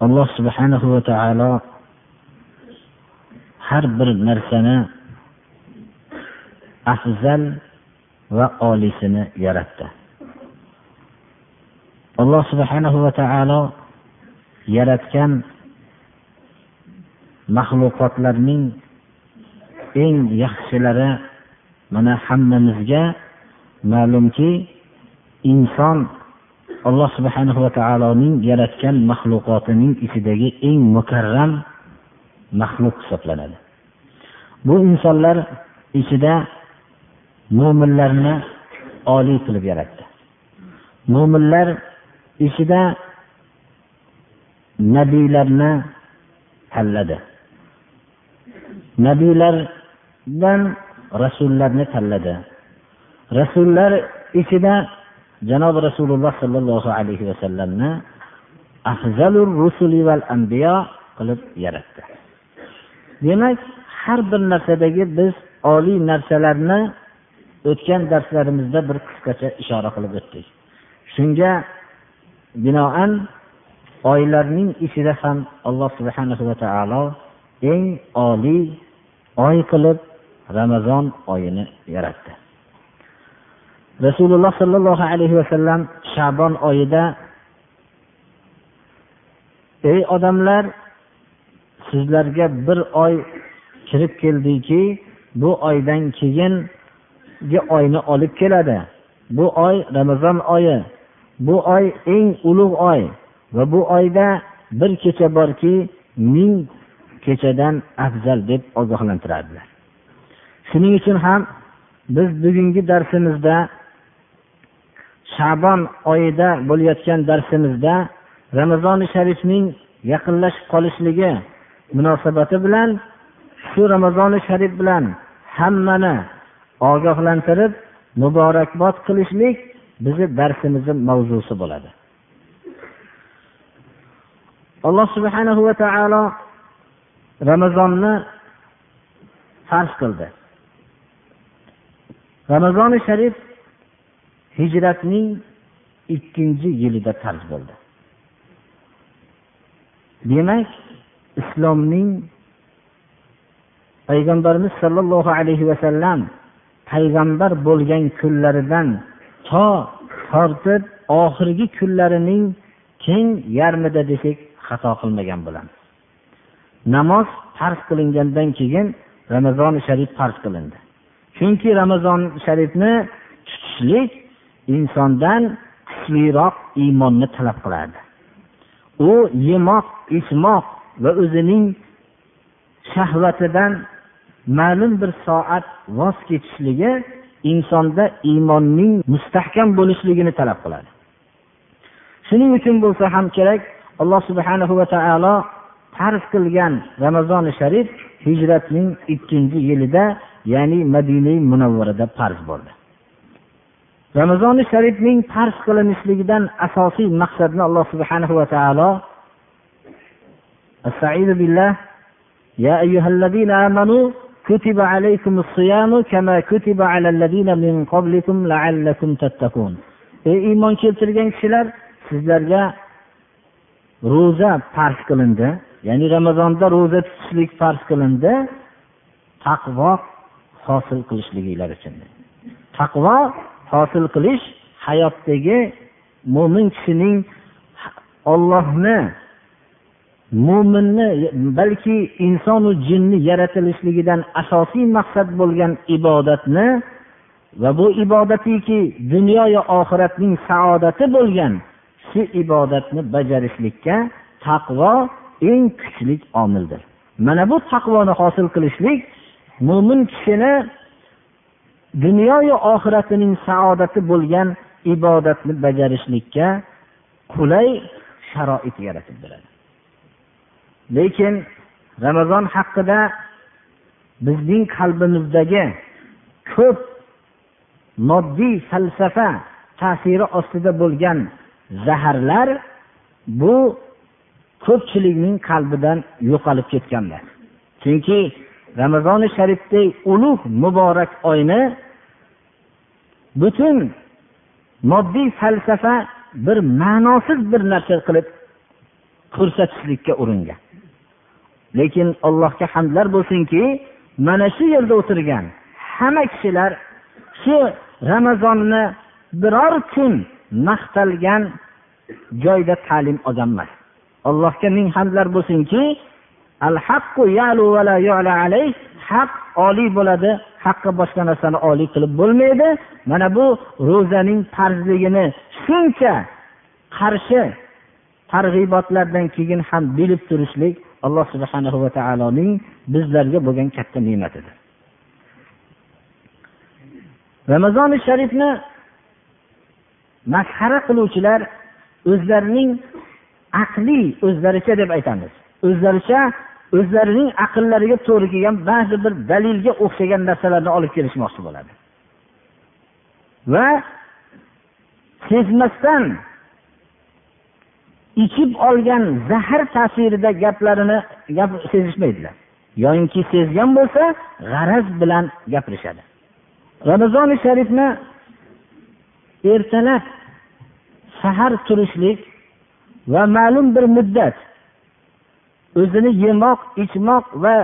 Alloh subhanahu va taolo har bir narsani afzal va oliysini yaratdi. Alloh subhanahu va taolo yaratgan maxluqotlarning eng yaxshilari mana hammamizga ma'lumki inson alloh subhanahu va taoloning yaratgan maxluqotining ichidagi eng mukarram maxluq hisoblanadi. Bu insonlar ichida mo'minlarni oliy qilib yaratdi. Mo'minlar ichida nabiylarni tanladi. Nabiylardan rasullarni tanladi. Rasullar ichida janobi rasululloh sollallohu alayhi vasallamni afzalur rusuli val anbiyo qilib yaratdi. Demak har bir narsadagi biz oliy narsalarni o'tgan darslarimizda bir qisqacha ishora qilib o'tdik. Shunga binoan oylarning ichida ham alloh subhanahu va taolo eng oliy oy qilib ramazon oyini yaratdi. Rasululloh sollallohu alayhi vasallam shabon oyida ey odamlar sizlarga bir oy kirib keldiki bu oydan keyingi oyni olib keladi. Bu oy ramazon oyi. Bu oy eng ulug' oy va bu oyda bir kecha borki ming kechadan afzal deb ogohlantiradilar shuning uchun ham biz bugungi darsimizda shabon oyida bo'layotgan darsimizda ramazoni sharifning yaqinlashib qolishligi munosabati bilan shu ramazoni sharif bilan hammani ogohlantirib muborakbod qilishlik bizni darsimizni mavzusi bo'ladi. Alloh subhanahu va taolo ramazonni farz qildi. Ramazoni sharif hijratning ikkinchi yilida farz bo'ldi. Demak islomning payg'ambarimiz sollallohu alayhi vasallam payg'ambar bo'lgan kunlaridan to tortib oxirgi kunlarining keng yarmida desak xato qilmagan bo'lamiz. Namoz farz qilingandan keyin ramazoni sharif farz qilindi. Chunki ramazon sharifni tutishlik insondan kuchliroq iymonni talab qiladi. U yemoq ichmoq va o'zining shahvatidan ma'lum bir soat voz kechishligi insonda iymonning mustahkam bo'lishligini talab qiladi. Shuning uchun bo'lsa ham kerak alloh subhanahu va taolo farz qilgan ramazoni sharif hijratning ikkinchi yilida ya'ni madina munavvarada farz bo'ldi. ramazoni sharifning farz qilinishligidan asosiy maqsadni alloh subhanahu va taolo بالله يا أيها الذين آمنوا كتب عليكم الصيام كما كتب على الذين من قبلكم لعلكم تتقون ey iymon keltirgan kishilar sizlarga ro'za farz qilindi ya'ni ramazonda ro'za tutishlik farz qilindi taqvo hosil qilishliginglar uchun taqvo hosil qilish hayotdagi mo'min kishining ollohni mo'minni balki insonu jinni yaratilishligidan asosiy maqsad bo'lgan ibodatni va bu ibodatiki dunyoyu oxiratning saodati bo'lgan shu ibodatni bajarishlikka taqvo eng kuchli omildir. Mana bu taqvoni hosil qilishlik mo'min kishini dunyoyu oxiratining saodati bo'lgan ibodatni bajarishlikka qulay sharoit yaratib beradi. Lekin ramazon haqida bizning qalbimizdagi ko'p moddiy falsafa ta'siri ostida bo'lgan zaharlar bu ko'pchilikning qalbidan yo'qolib ketganlar chunki ramazoni sharifdek ulug' muborak oyni butun moddiy falsafa bir ma'nosiz bir narsa qilib ko'rsatishlikka uringan. Lekin allohga hamdlar bo'lsinki mana shu yerda o'tirgan hamma kishilar shu ramazonni biror kun maqtalgan joyda ta'lim olgan emas. Allohga ming hamdlar bo'lsinki haq oliy bo'ladi. Haqqa boshqa narsani oliy qilib bo'lmaydi. Mana bu ro'zaning farzligini shuncha qarshi targ'ibotlardan keyin ham bilib turishlik alloh subhana va taoloning bizlarga bo'lgan katta ne'matidir. Ramazoni sharifni masxara qiluvchilar o'zlarining aqliy o'zlaricha deb aytamiz. O'zlaricha o'zlarining aqllariga to'g'ri kelgan ba'zi bir dalilga o'xshagan narsalarni olib kelishmoqchi bo'ladi. Va sezmasdan ichib olgan zahar ta'sirida gaplarini gap sezishmaydilar. Yoyinki sezgan bo'lsa g'araz bilan gapirishadi. Ramazoni sharifni ertalab sahar turishlik va ma'lum bir muddat o'zini yemoq ichmoq va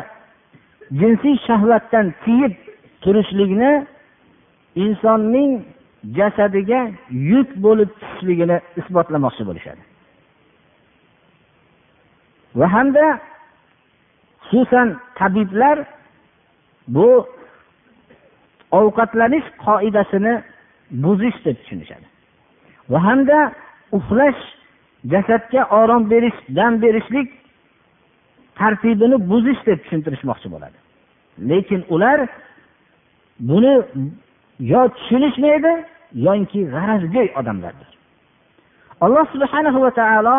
jinsiy shahvatdan tiyib turishlikni insonning jasadiga yuk bo'lib tushishligini isbotlamoqchi bo'lishadi. Va hamda xususan tabiblar bu ovqatlanish qoidasini buzish deb tushunishadi. Va hamda uxlash jasadga orom berish dam berishlik tartibini buzish deb tushuntirishmoqchi bo'ladi. Lekin ular buni yo tushunishmaydi yoki g'arazgo'y odamlardir. Alloh subhanahu va taolo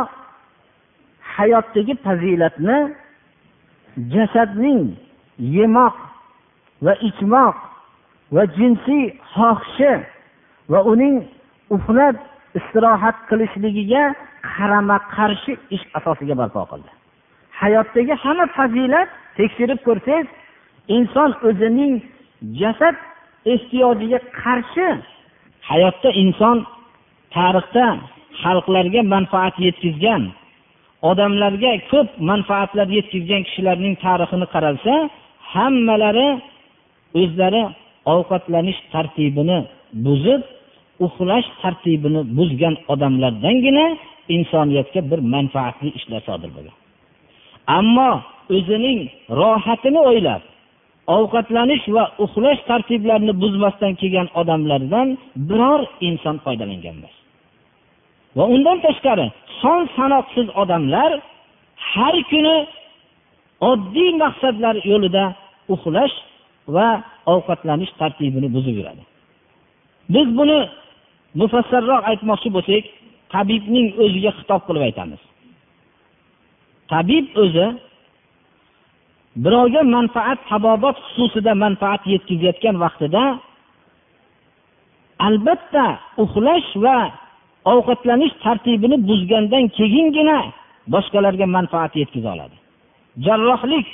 hayotdagi fazilatni jasadning yemoq va ichmoq va jinsiy xohishi va uning uxlab istirohat qilishligiga qarama qarshi ish asosiga barpo qildi. Hayotdagi hamma fazilat tekshirib ko'rsangiz inson o'zining jasad ehtiyojiga qarshi hayotda inson tarixda xalqlarga manfaat yetkazgan odamlarga ko'p manfaatlar yetkazgan kishilarning tarixini qaralsa hammalari o'zlari ovqatlanish tartibini buzib uxlash tartibini buzgan odamlardangina insoniyatga bir manfaatli ishlar sodir bo'lgan ammo o'zining rohatini o'ylab ovqatlanish va uxlash tartiblarini buzmasdan kelgan odamlardan biror inson foydalangan emas va undan tashqari son sanoqsiz odamlar har kuni oddiy maqsadlar yo'lida uxlash va ovqatlanish tartibini buzib yuradi biz buni mufassalroq aytmoqchi bo'lsak tabibning o'ziga xitob qilib aytamiz. Tabib o'zi birovga manfaat tabobat xususida manfaat yetkazayotgan vaqtida albatta uxlash va ovqatlanish tartibini buzgandan keyingina boshqalarga manfaat yetkaza oladi. Jarrohlik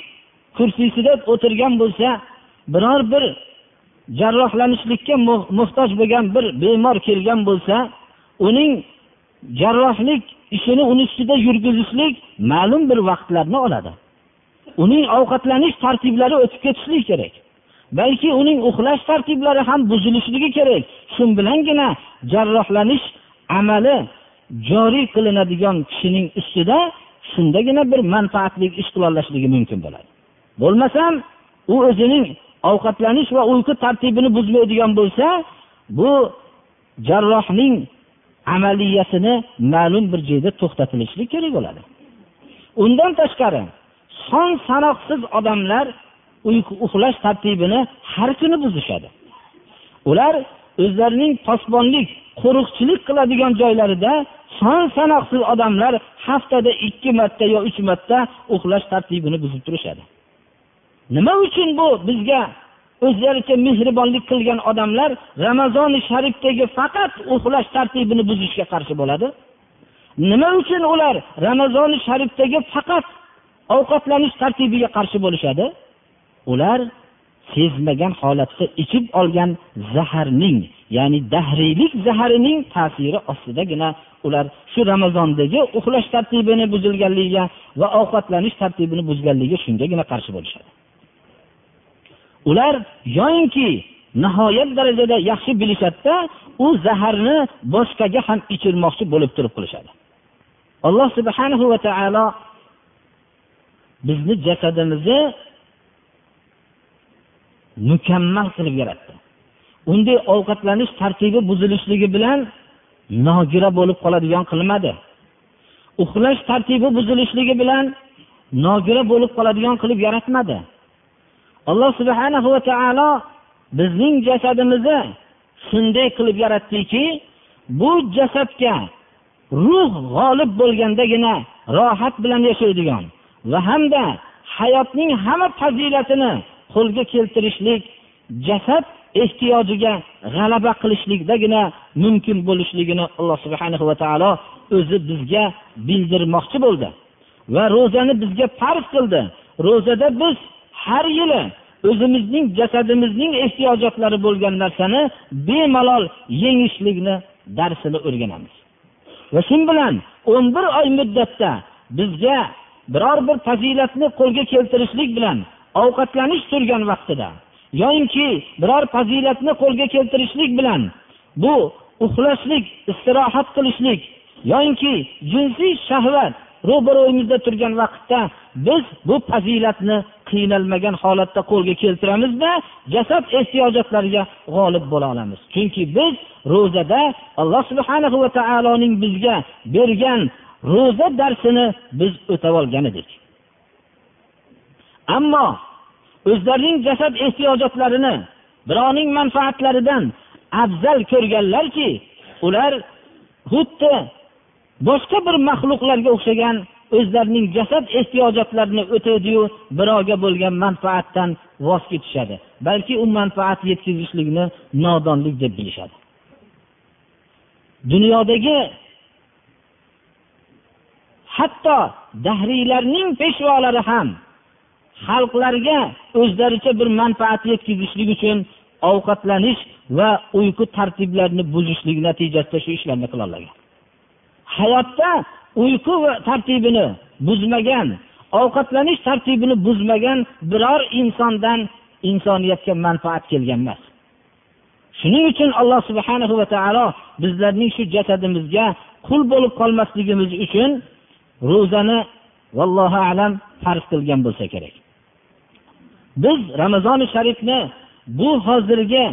kursisida o'tirgan bo'lsa biror bir jarrohlanishlikka muhtoj bo'lgan bir bemor kelgan bo'lsa uning jarrohlik ishini uni ustida yurgizishlik ma'lum bir vaqtlarni oladi. Uning ovqatlanish tartiblari o'tib ketishligi kerak. Balki uning uxlash tartiblari ham buzilishligi kerak. Shu bilangina jarrohlanish amali joriy qilinadigan kishining ustida shundagina bir manfaatli ish qilolashligi mumkin bo'ladi. Bo'lmasam u o'zining ovqatlanish va uyqu tartibini buzmaydigan bo'lsa bu jarrohning amaliyasini ma'lum bir joyda to'xtatilishlik kerak bo'ladi. Undan tashqari son sanoqsiz odamlar uyqu uxlash tartibini har kuni buzishadi. Ular o'zlarining posbonlik qo'riqchilik qiladigan joylarida son sanoqsiz odamlar haftada ikki marta yo uch marta uxlash tartibini buzib turishadi. Nima uchun bu bizga o'zlaricha mehribonlik qilgan odamlar ramazoni sharifdagi faqat uxlash tartibini buzishga qarshi bo'ladi. Nima uchun ular ramazoni sharifdagi faqat ovqatlanish tartibiga qarshi bo'lishadi? Ular sezmagan holatda ichib olgan zaharning ya'ni dahriylik zaharining ta'siri ostidagina ular shu ramazondagi uxlash tartibini buzilganligiga va ovqatlanish tartibini buzganligiga shungagina qarshi bo'lishadi. Ular yoyinki nihoyat darajada yaxshi bilishadida u zaharni boshqaga ham ichirmoqchi bo'lib turib qilishadi. Alloh subhanahu va taolo bizni jasadimizni mukammal qilib yaratdi. Unday ovqatlanish tartibi buzilishligi bilan nogira bo'lib qoladigan qilmadi. Uxlash tartibi buzilishligi bilan nogira bo'lib qoladigan qilib yaratmadi. Alloh subhana va taolo bizning jasadimizni shunday qilib yaratdiki bu jasadga ruh g'olib bo'lgandagina rohat bilan yashaydigan va hamda hayotning hamma fazilatini qo'lga keltirishlik jasad ehtiyojiga g'alaba qilishlikdagina mumkin bo'lishligini alloh subhana va taolo o'zi bizga bildirmoqchi bo'ldi va ro'zani bizga farz qildi. Ro'zada biz har yili o'zimizning jasadimizning ehtiyojotlari bo'lgan narsani bemalol yengishlikni darsini o'rganamiz. Va shu bilan o'n bir oy muddatda bizga biror bir fazilatni qo'lga keltirishlik bilan ovqatlanish turgan vaqtida yoyinki biror fazilatni qo'lga keltirishlik bilan bu uxlashlik istirohat qilishlik yoyinki jinsiy shahvat ro'baro'yimizda turgan vaqtda biz bu fazilatni qiynalmagan holatda qo'lga keltiramizda jasad ehtiyojotlariga g'olib bo'la olamiz. Chunki biz ro'zada alloh subhana va taoloning bizga bergan ro'za darsini biz o'tab olgan edik. Ammo o'zlarining jasad ehtiyojotlarini birovning manfaatlaridan afzal ko'rganlarki ular xuddi boshqa bir maxluqlarga o'xshagan o'zlarining jasad ehtiyojotlarini o'taydiyu birovga bo'lgan manfaatdan voz kechishadi balki u manfaat yetkazishlikni nodonlik deb bilishadi dunyodagi hatto dahriylarning peshvolari ham xalqlarga o'zlaricha bir manfaat yetkazishlik uchun ovqatlanish va uyqu tartiblarini buzishlik natijasida shu ishlarni qilolgan hayotda uyqu tartibini buzmagan ovqatlanish tartibini buzmagan biror insondan insoniyatga manfaat kelgan emas. Shuning uchun alloh subhana va taolo bizlarning shu jasadimizga qul bo'lib qolmasligimiz uchun ro'zani vallohu alam farz qilgan bo'lsa kerak. Biz ramazoni sharifni bu hozirgi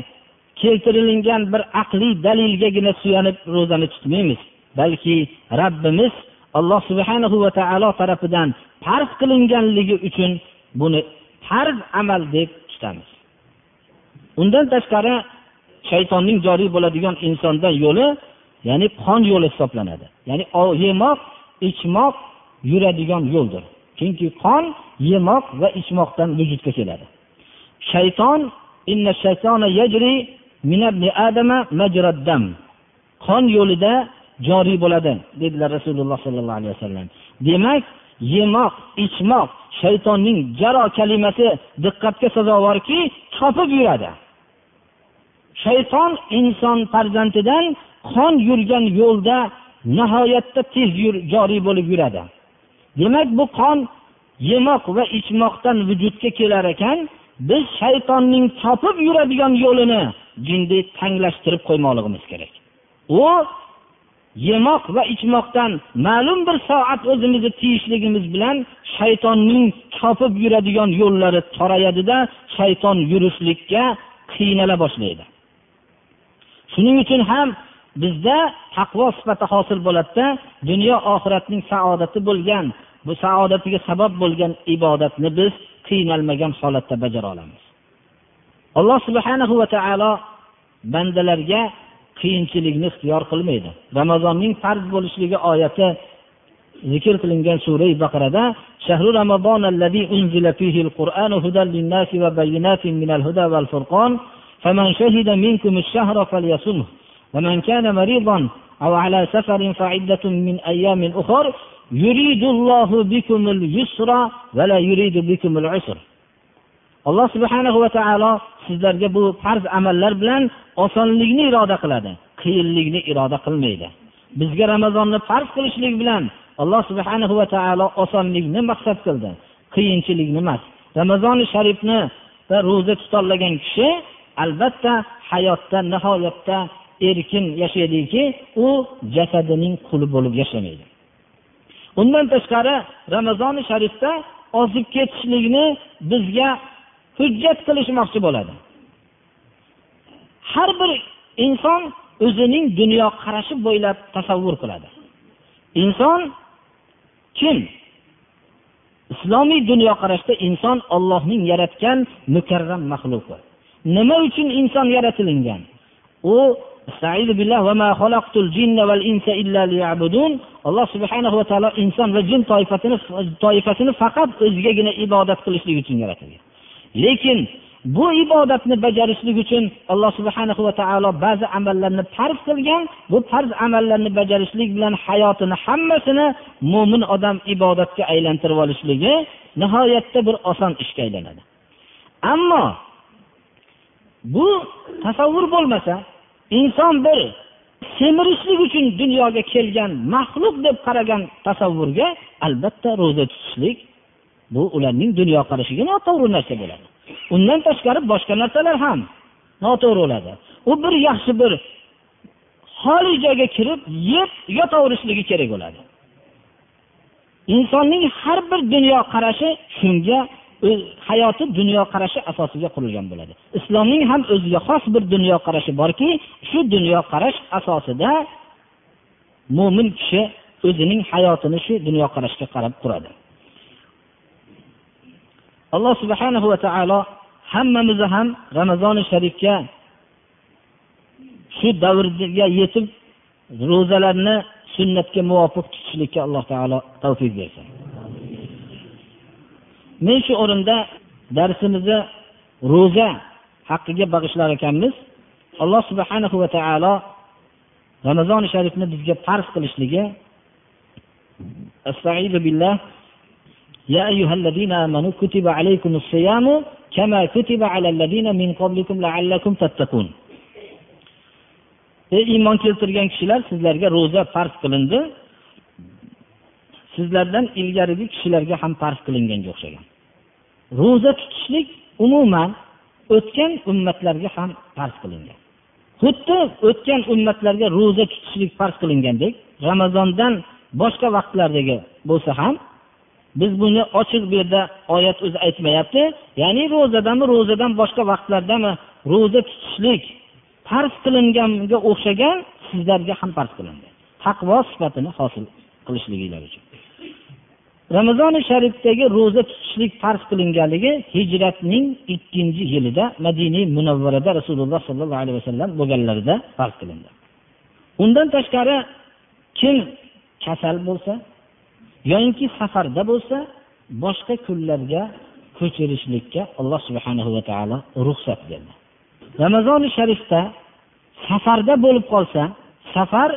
keltirilgan bir aqliy dalilgagina suyanib ro'zani tutmaymiz. Balki rabbimiz alloh subhana va taolo tarafidan farz qilinganligi uchun buni farz amal deb tutamiz. Undan tashqari shaytonning joriy bo'ladigan insondan yo'li ya'ni qon yo'li hisoblanadi. Ya'ni yemoq ichmoq yuradigan yo'ldir. Chunki qon yemoq va ichmoqdan vujudga keladi. Shayton qon yo'lida joriy bo'ladi dedilar rasululloh sollallohu alayhi vasallam. Demak yemoq ichmoq shaytonning jaro kalimasi diqqatga sazovorki chopib yuradi. Shayton inson farzandidan qon yurgan yo'lda nihoyatda tez joriy bo'lib yuradi. Demak bu qon yemoq va ichmoqdan vujudga kelar ekan biz shaytonning chopib yuradigan yo'lini jinday tanglashtirib qo'ymoqligimiz kerak. U yemoq va ichmoqdan ma'lum bir soat o'zimizni tiyishligimiz bilan shaytonning chopib yuradigan yo'llari torayadida shayton yurishlikka qiynala boshlaydi. Shuning uchun ham bizda taqvo sifati hosil bo'ladida dunyo oxiratning saodati bo'lgan bu saodatiga sabab bo'lgan ibodatni biz qiynalmagan holatda bajara olamiz. Alloh subhanahu va taolo bandalarga qiyinchilikni ixtiyor qilmaydi ramazonning farz bo'lishligi oyati zikr qilingan sura baqarada shahru ramazon unzila fihi al-Qur'an hudan lin-nasi va bayyinatin minal huda wal furqon faman shahida minkum ash-shahra falyasumhu ومن كان مريضا أو على سفر فعدة من أيام أخر يريد الله بكم اليسر ولا يريد بكم العسر alloh subhanahu va taolo sizlarga bu farz amallar bilan osonlikni iroda qiladi. Qiyinlikni iroda qilmaydi. Bizga ramazonni farz qilishlik bilan alloh subhanahu va taolo osonlikni maqsad qildi. Qiyinchilikni emas. Ramazoni sharifni va ro'za tutolmagan kishi albatta hayotda nihoyatda erkin yashaydiki u jasadining quli bo'lib yashamaydi. Undan tashqari ramazoni sharifda ozib ketishlikni bizga hujjat qilishmoqchi bo'ladi. Har bir inson o'zining dunyoqarashi bo'ylab tasavvur qiladi. Inson kim? Islomiy dunyoqarashda inson ollohning yaratgan mukarram maxluqi. Nima uchun inson yaratilingan? U alloh subhanahu va taolo inson va jin toifasini toifasini faqat o'zigagina ibodat qilishlik uchun yaratilgan lekin bu ibodatni bajarishlik uchun alloh subhanahu va taolo ba'zi amallarni farz qilgan bu farz amallarni bajarishlik bilan hayotini hammasini mo'min odam ibodatga aylantirib olishligi nihoyatda bir oson ishga aylanadi. Ammo bu tasavvur bo'lmasa inson bir semirishlik uchun dunyoga kelgan maxluq deb qaragan tasavvurga albatta ro'za tutishlik bu ularning dunyoqarashiga noto'g'ri narsa bo'ladi. Undan tashqari boshqa narsalar ham noto'g'ri bo'ladi. U bir yaxshi bir xoli joyga kirib yeb yotaverishligi kerak bo'ladi. Insonning har bir dunyoqarashi shunga hayoti dunyoqarashi asosiga qurilgan bo'ladi. Islomning ham o'ziga xos bir dunyoqarashi borki shu dunyoqarash asosida mo'min kishi o'zining hayotini shu dunyoqarashga qarab quradi alloh subhanahu va taolo hammamizni ham ramazoni sharifga shu davrga yetib ro'zalarni sunnatga muvofiq tutishlikka alloh taolo tavfiq bersin. Men shu o'rinda darsimizni ro'za haqqiga bag'ishlar ekanmiz. Alloh subhanahu va taolo ramazoni sharifni bizga farz qilishligi astaidu billah يا أيها الذين آمنوا كتب عليكم الصيام كما كتب على الذين من قبلكم لعلكم تتقون ey iymon keltirgan kishilar sizlarga ro'za farz qilindi sizlardan ilgarigi kishilarga ham farz qilinganga o'xshagan ro'za tutishlik umuman o'tgan ummatlarga ham farz qilingan xuddi o'tgan ummatlarga ro'za tutishlik farz qilingandek ramazondan boshqa vaqtlardagi bo'lsa ham biz buni ochiq bu yerda oyat o'zi aytmayapti. Ya'ni ro'zadami ro'zadan boshqa vaqtlardami? Ro'za tutishlik farz qilinganga o'xshagan sizlarga ham farz qilindi. Taqvo sifatini hosil qilishliginglar uchun. Ramazoni sharifdagi ro'za tutishlik farz qilinganligi hijratning ikkinchi yilida madiniy munavvarada rasululloh sollallohu alayhi vasallam bo'lganlarida farz qilindi. Undan tashqari kim kasal bo'lsa yoyinki safarda bo'lsa boshqa kunlarga ko'chirishlikka alloh subhanahu va taolo ruxsat berdi. Ramazoni sharifda safarda bo'lib qolsa safar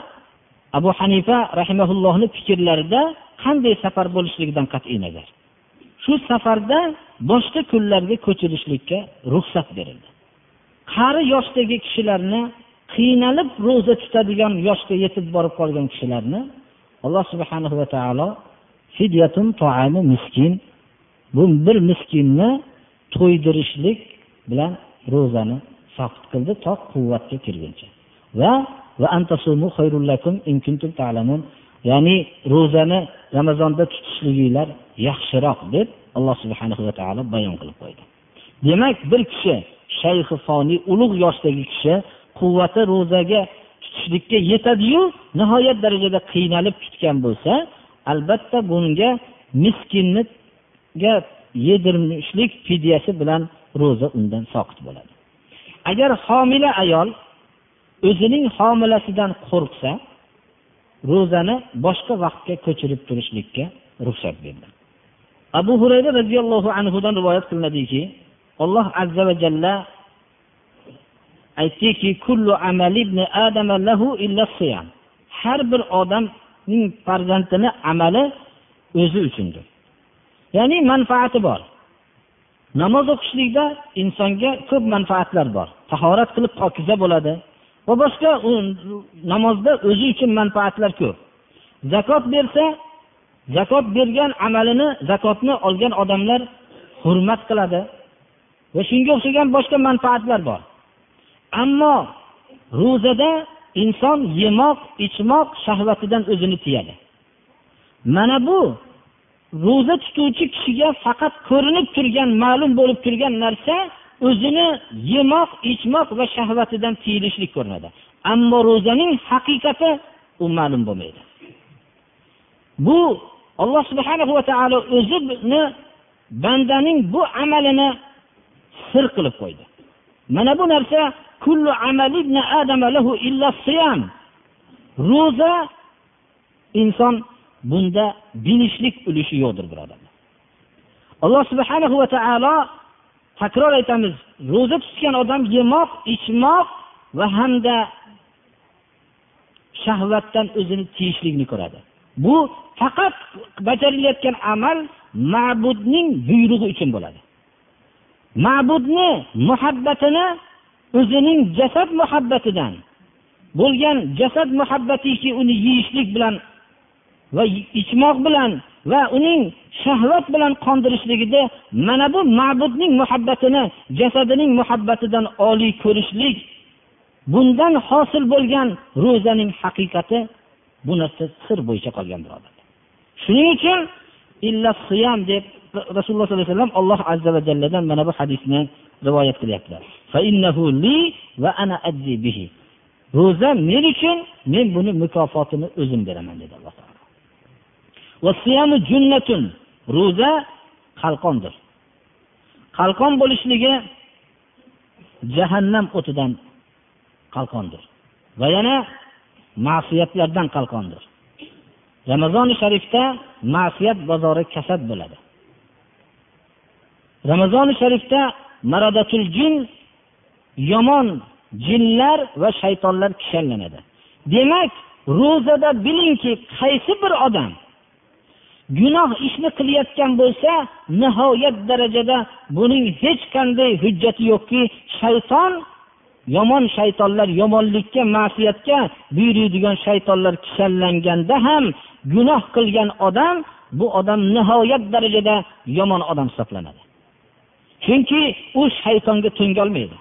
abu hanifa rahimaullohni fikrlarida qanday safar bo'lishligidan qat'iy nazar. Shu safarda boshqa kunlarga ko'chirishlikka ruxsat berildi. Qari yoshdagi kishilarni qiynalib ro'za tutadigan yoshga yetib borib qolgan kishilarni alloh subhanahu va taolo fidyatun toami miskin. Bu bir miskinni to'ydirishlik bilan ro'zani soqit qildi to quvvatga kirguncha. Va ya'ni ro'zani ramazonda tutishliginglar yaxshiroq deb alloh subhanahu va taolo bayon qilib qo'ydi. Demak bir kishi shayxi foniy ulug' yoshdagi kishi quvvati ro'zaga tutishlikka yetadiyu nihoyat darajada qiynalib tutgan bo'lsa albatta bunga miskinniga yedirishlik fidyasi bilan ro'za undan soqit bo'ladi. Agar homila ayol o'zining homilasidan qo'rqsa ro'zani boshqa vaqtga ko'chirib turishlikka ruxsat berdi. Abu hurayra roziyallohu anhudan rivoyat qilinadiki alloh azza va jalla aytdiki har bir ning farzandini amali o'zi uchundir. Ya'ni manfaati bor. Namoz o'qishlikda insonga ko'p manfaatlar bor. Tahorat qilib pokiza bo'ladi va boshqa namozda o'zi uchun manfaatlar ko'p. Zakot bersa zakot bergan amalini zakotni olgan odamlar hurmat qiladi va shunga o'xshagan boshqa manfaatlar bor. Ammo ro'zada inson yemoq ichmoq shahvatidan o'zini tiyadi. Mana bu ro'za tutuvchi kishiga faqat ko'rinib turgan ma'lum bo'lib turgan narsa o'zini yemoq ichmoq va shahvatidan tiyilishlik ko'rinadi. Ammo ro'zaning haqiqati u ma'lum bo'lmaydi. Bu alloh subhana va taolo o'zini bandaning bu amalini sir qilib qo'ydi. Mana bu narsa kullu adama lahu illa siyam. Ro'za inson bunda bilishlik ulushi yo'qdir birodarlar. Alloh subhanahu va taolo takror aytamiz ro'za tutgan odam yemoq ichmoq va hamda shahvatdan o'zini tiyishlikni ko'radi. Bu faqat bajarilayotgan amal ma'budning buyrug'i uchun bo'ladi. Ma'budni muhabbatini o'zining jasad muhabbatidan bo'lgan jasad muhabbatiki uni yeyishlik bilan va ichmoq bilan va uning shahvat bilan qondirishligida mana bu ma'budning muhabbatini jasadining muhabbatidan oliy ko'rishlik bundan hosil bo'lgan ro'zaning haqiqati bu narsa sir bo'yicha qolgan birodarlar. Shuning uchun illa siyam deb rasululloh sollallohu alayhi vasallam alloh azza va jalladan mana bu hadisni rivoyat qilyaptilar. Ro'za men uchun men buni mukofotini o'zim beraman dedi alloh taolo. Ro'za qalqondir. Qalqon bo'lishligi jahannam o'tidan qalqondir. Va yana ma'siyatlardan qalqondir. Ramazoni sharifda ma'siyat bozori kasad bo'ladi. Ramazoni sharifda maradatul jin yomon jinlar va shaytonlar kishanlanadi. Demak ro'zada bilingki qaysi bir odam gunoh ishni qilayotgan bo'lsa nihoyat darajada buning hech qanday hujjati yo'qki shayton yomon shaytonlar yomonlikka ma'siyatga buyuriydigan shaytonlar kishanlanganda ham gunoh qilgan odam bu odam nihoyat darajada yomon odam hisoblanadi. Chunki u shaytonga tengolmaydi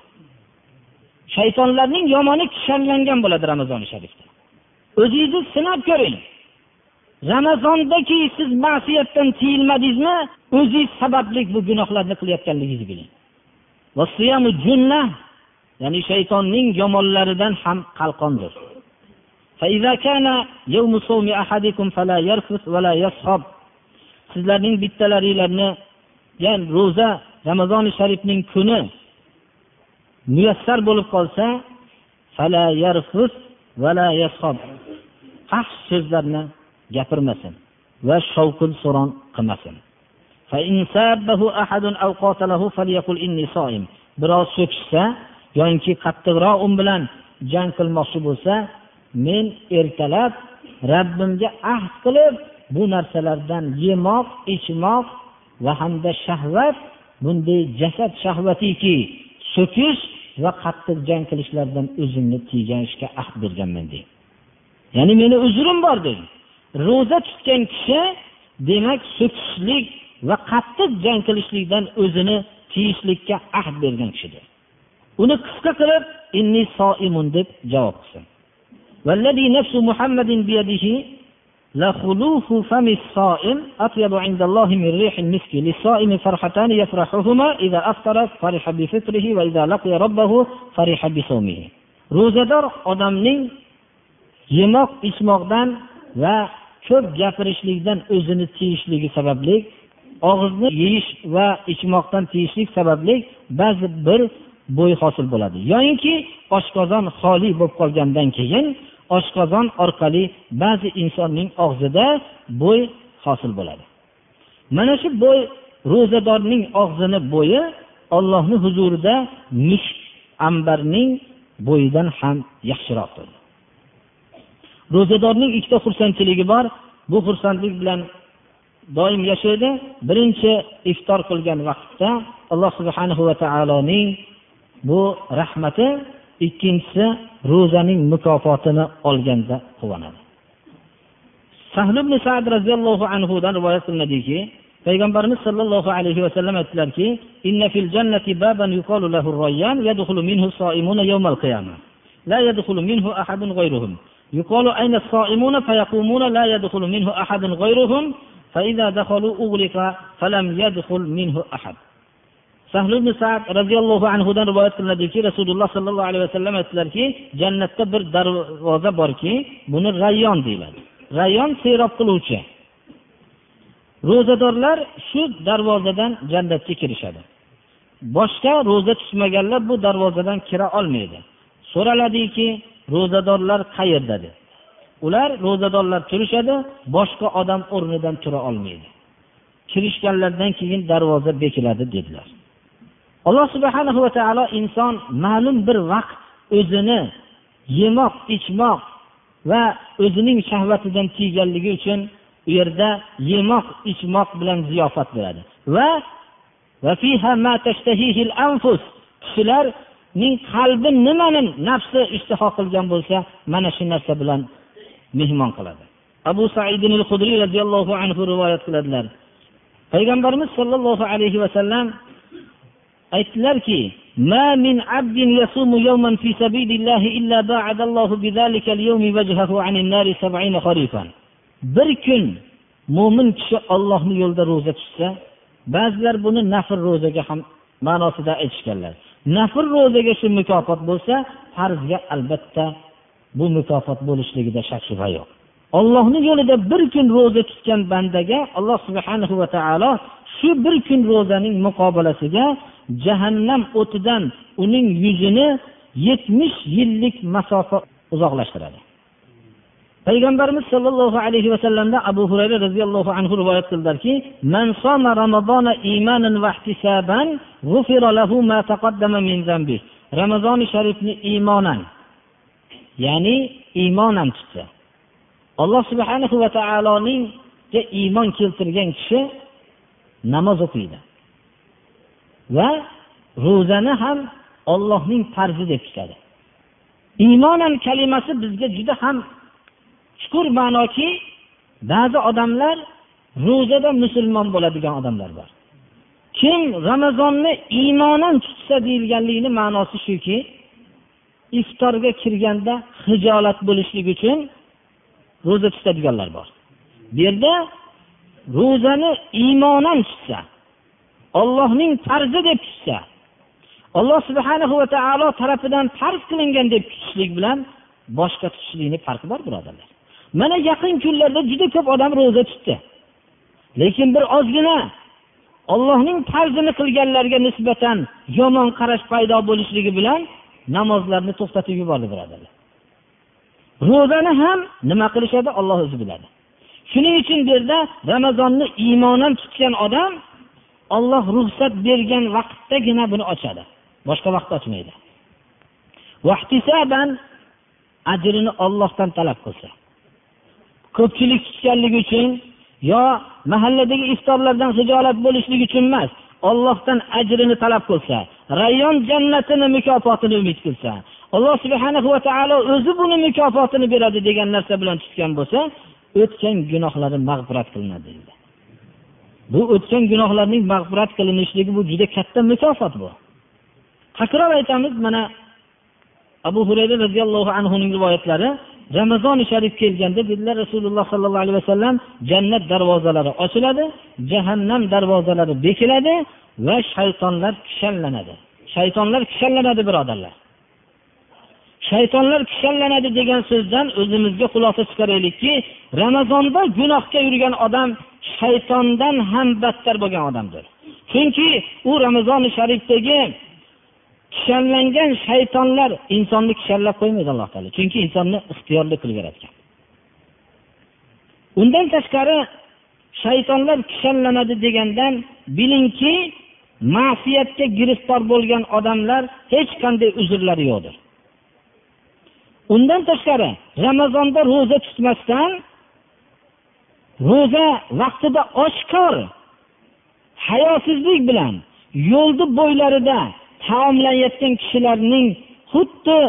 shaytonlarning yomoni kishanlangan bo'ladi ramazoni sharifda. O'zingizni sinab ko'ring. Ramazondaki siz ma'siyatdan tiyilmadingizmi o'zingiz sababli bu gunohlarni qilayotganligingizni biling. Ya'ni shaytonning yomonlaridan ham qalqondir. Sizlarning bittalaringlarni ya'ni ro'za ramazoni sharifning kuni muyassar bo'lib qolsa fahsh so'zlarni gapirmasin va shovqin suron qilmasin. Birov so'kishsa yoinki qattiqroq un bilan jang qilmoqchi bo'lsa men ertalab rabbimga ahd qilib bu narsalardan yemoq ichmoq va hamda shahvat bunday jasad shahvatiki so'kish va qattiq jang qilishlardan o'zimni tiyganishga ahd berganman deydi. Ya'ni meni uzrim bor dedi ro'za tutgan kishi demak so'kishlik va qattiq jang qilishlikdan o'zini tiyishlikka ahd bergan kishidir. Uni qisqa qilib inni soimun deb javob qilsin. لخلوف فم الصائم أطيب عند الله من ريح المسك للصائم فرحتان يفرحهما إذا أفطر فرح بفطره وإذا لقي ربه فرح بصومه ro'zador odamning yemoq ichmoqdan va ko'p gapirishlikdan o'zini tiyishligi sababli og'izni yeyish va ichmoqdan tiyishlik sababli ba'zi bir bo'y hosil bo'ladi yoyinki oshqozon xoli bo'lib qolgandan keyin oshqozon orqali ba'zi insonning og'zida bo'y hosil bo'ladi. Mana shu bo'y ro'zadorning og'zini bo'yi ollohni huzurida mushk ambarning bo'yidan ham yaxshiroqdir ro'zadorning ikkita xursandchiligi bor. Bu xursandlik bilan doim yashaydi. Birinchi iftor qilgan vaqtda alloh subhanahu va taoloning bu rahmati ikkinchisi ro'zaning mukofotini olganda quvonadi sahl ibn sad roziyallohu anhudan rivoyat qilinadiki payg'ambarimiz sollallohu alayhi vasallam aytdilarki yuqalu ayna as-saimuna fayaqumuna la yadkhulu minhu ahadun ghayruhum فإذا دخلوا أغلق فلم يدخل منه أحد sahl ibn sad roziyallohu anhudan rivoyat qilinadiki rasululloh sollallohu alayhi vasallam aytdilarki jannatda bir darvoza borki buni rayyon deyiladi. Rayyon serob qiluvchi. Ro'zadorlar shu darvozadan jannatga kirishadi. Boshqa ro'za tutmaganlar bu darvozadan kira olmaydi. So'raladiki ro'zadorlar qayerda deb ular ro'zadorlar turishadi boshqa odam o'rnidan tura olmaydi. Kirishganlaridan keyin darvoza bekiladi dedilar. Alloh subhana va taolo inson ma'lum bir vaqt o'zini yemoq ichmoq va o'zining shahvatidan tiyganligi uchun u yerda yemoq ichmoq bilan ziyofat beradi. Va kishilarning qalbi nimani nafsi ishtiho qilgan bo'lsa mana shu narsa bilan mehmon qiladi. Abu saidin hudriy roziyallohu anhu rivoyat qiladilar. Payg'ambarimiz sollallohu alayhi vasallam aytdilarki ما من عبد يصوم يوما في سبيل الله إلا باعد الله بذلك اليوم وجهه عن النار سبعين خريفا bir kun mo'min kishi ollohni yo'lida ro'za tutsa ba'zilar buni nafr ro'zaga ham ma'nosida aytishganlar nafr ro'zaga shu mukofot bo'lsa farzga albatta bu mukofot bo'lishligida shak shubha yo'q ollohni yo'lida bir kun ro'za tutgan bandaga alloh subhanahu va taolo shu bir kun ro'zaning muqobalasiga jahannam o'tidan uning yuzini yetmish yillik masofa uzoqlashtiradi. Payg'ambarimiz sollallohu alayhi vasallamdan abu hurayra roziyallohu anhu rivoyat qildilarki man soma ramazona imanan va g'ufira lahu ma taqaddama min zambi. Ramazoni sharifni iymonan ya'ni iymonan tutsa. Alloh subhanahu va taoloninga iymon keltirgan kishi namoz o'qiydi. Va ro'zani ham ollohning farzi deb tutadi. Iymonan kalimasi bizga juda ham chuqur ma'noki ba'zi odamlar ro'zada musulmon bo'ladigan odamlar bor. Kim ramazonni iymonan tutsa deyilganligini ma'nosi shuki iftorga kirganda hijolat bo'lishlik uchun ro'za tutadiganlar bor. Bu yerda ro'zani iymonan tutsa ollohning farzi deb tushsa alloh subhana va taolo tarafidan farz qilingan deb tutishlik bilan boshqa tutishlikni farqi bor birodarlar. Mana yaqin kunlarda juda ko'p odam ro'za tutdi. Lekin bir ozgina ollohning farzini qilganlarga nisbatan yomon qarash paydo bo'lishligi bilan namozlarni to'xtatib yubordi birodarlar. Ro'zani ham nima qilishadi olloh o'zi biladi. Shuning uchun bu yerda ramazonni iymonan tutgan odam olloh ruxsat bergan vaqtdagina buni ochadi. Boshqa vaqtda ochmaydi. Ajrini ollohdan talab qilsa. Ko'pchilik tutganligi uchun yo mahalladagi iftorlardan hijolat bo'lishlik uchun emas ollohdan ajrini talab qilsa rayon jannatini mukofotini umid qilsa alloh subhana va taolo o'zi buni mukofotini beradi degan narsa bilan tutgan bo'lsa o'tgan gunohlari mag'firat qilinadi bu o'tgan gunohlarning mag'firat qilinishligi bu juda katta mukofot bu. Takror aytamiz mana abu hurayra roziyallohu anhuning rivoyatlari ramazoni sharif kelganda dedilar rasululloh sollallohu alayhi vasallam jannat darvozalari ochiladi jahannam darvozalari bekiladi va shaytonlar kishanlanadi shaytonlar kishanlanadi birodarlar. Shaytonlar kishanlanadi degan so'zdan o'zimizga xulosa chiqaraylikki ramazonda gunohga yurgan odam shaytondan ham battar bo'lgan odamdir. Chunki u ramazoni sharifdagi kishanlangan shaytonlar insonni kishanlab qo'ymaydi alloh taolo. Chunki insonni ixtiyorli qilib yaratgan. Undan tashqari shaytonlar kishanlanadi degandan bilingki ma'siyatga giriftor bo'lgan odamlar hech qanday uzrlari yo'qdir. Undan tashqari ramazonda ro'za tutmasdan ro'za vaqtida oshkor hayosizlik bilan yo'lni bo'ylarida taomlanayotgan kishilarning xuddi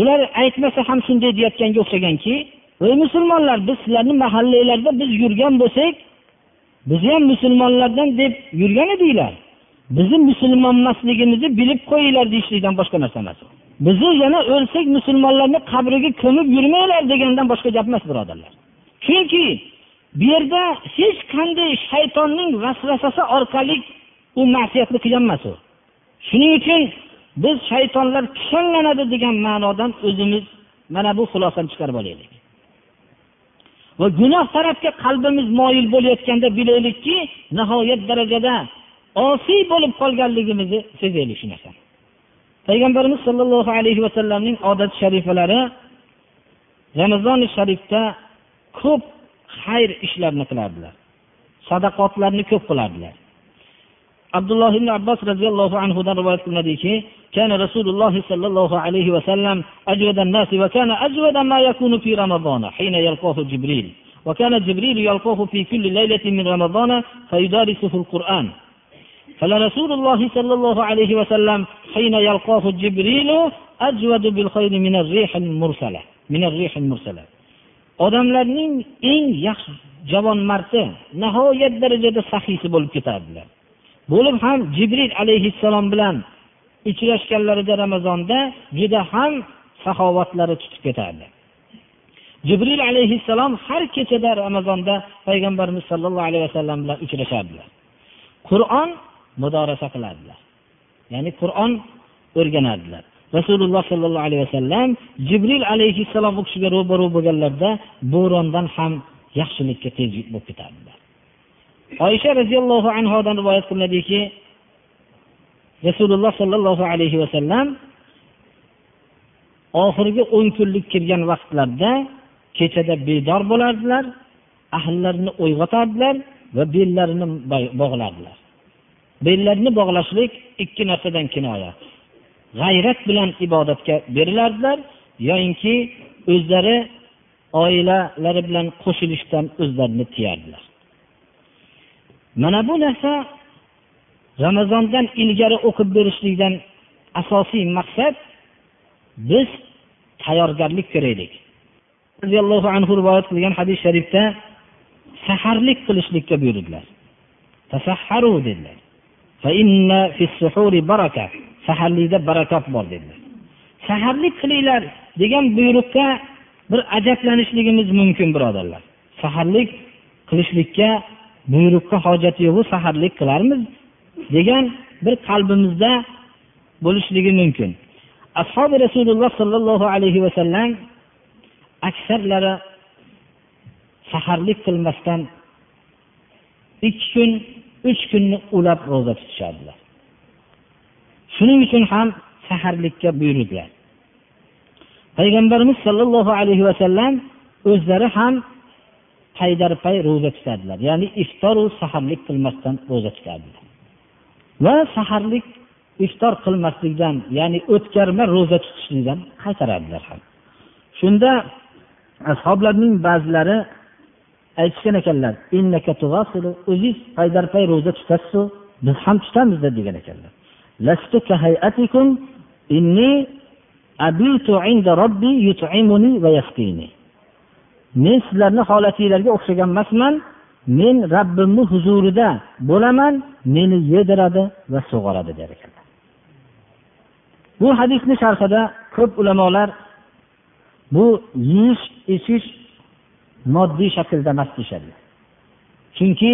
ular aytmasa ham shunday deyayotganga o'xshaganki ey musulmonlar biz sizlarni mahallanglarda biz yurgan bo'lsak biz ham musulmonlardan deb yurgan edinglar. Bizni musulmon emasligimizni bilib qo'yinglar deyishlikdan boshqa narsa emas bizni yana o'lsak musulmonlarni qabriga ko'mib yurmanglar degandan boshqa gap emas birodarlar. Chunki bu yerda hech qanday shaytonning vasvasasi orqali u ma'siyatni qilgan emas u. Shuning uchun biz shaytonlar kishanlanadi degan ma'nodan o'zimiz mana bu xulosani chiqarib olaylik. Va gunoh tarafga qalbimiz moyil bo'layotganda bilaylikki nihoyat darajada osiy bo'lib qolganligimizni sezaylik shu narsani. Payg'ambarimiz sollallohu alayhi vasallamning odat sharifalari ramazoni sharifda ko'p xayr ishlarni qilardilar sadaqotlarni ko'p qilardilar abdulloh ibn abbos roziyallohu anhudan rivoyat qilinadiki كان رسول الله صلى الله عليه وسلم أجود الناس وكان أجود ما يكون في رمضان حين يلقاه جبريل وكان جبريل يلقاه في كل ليلة من رمضان فيدارسه القرآن فلرسول الله صلى الله عليه وسلم حين يلقاه جبريل أجود بالخير من الريح المرسلة من الريح المرسلة odamlarning eng yaxshi javonmardi nihoyat darajada sahiysi bo'lib ketardilar bo'lib ham jibril alayhissalom bilan uchrashganlarida ramazonda juda ham saxovatlari tutib ketardi jibril alayhissalom har kechada ramazonda payg'ambarimiz sollallohu alayhi vasallam bilan uchrashardilar qur'on mudorasa qilardilar ya'ni qur'on o'rganardilar rasululloh sollallohu alayhi vasallam jibril alayhissalom u kishiga ro'baru bo'lganlarida bo'rondan ham yaxshilikka tez bo'lib ketardilar. Oysha roziyallohu anhodan rivoyat qilinadiki rasululloh sollallohu alayhi vasallam oxirgi o'n kunlik kirgan vaqtlarda kechada bedor bo'lardilar ahllarini uyg'otardilar va bellarini bog'lardilar. Bellarni bog'lashlik ikki narsadan kinoya g'ayrat bilan ibodatga berilardilar yoyinki o'zlari oilalari bilan qo'shilishdan o'zlarini tiyardilar. Mana bu narsa ramazondan ilgari o'qib berishlikdan asosiy maqsad biz tayyorgarlik ko'raylik. Roziyallohu anhu rivoyat qilgan hadis sharifda saharlik qilishlikka buyurdilar. Tasahharu dedilar. Saharlikda barakot bor dedilar. Saharlik qilinglar degan buyruqqa bir ajablanishligimiz mumkin birodarlar. Saharlik qilishlikka buyruqqa hojati yo'qu saharlik qilarmiz degan bir qalbimizda bo'lishligi mumkin. Ashobi rasululloh sollallohu alayhi vasallam aksarlari saharlik qilmasdan ikki kun uch kunni ulab ro'za tutishardilar shuning uchun ham saharlikka buyurdilar payg'ambarimiz sollallohu alayhi vasallam o'zlari ham paydarpay ro'za tutadilar. Ya'ni iftoru saharlik qilmasdan ro'za tutadilar va saharlik iftor qilmaslikdan ya'ni o'tkarma ro'za tutishlikdan qaytaradilar ham. Shunda ashoblarning ba'zilari aytishgan ekanlar o'ziz paydarpay ro'za tutasizu biz ham tutamiz degan ekanlar. Men sizlarni holatinglarga o'xshagan emasman men rabbimni huzurida bo'laman meni yediradi va sug'oradi der ekanlar bu hadisni sharhida ko'p ulamolar bu yeyish ichish moddiy shaklda emas deyishadi chunki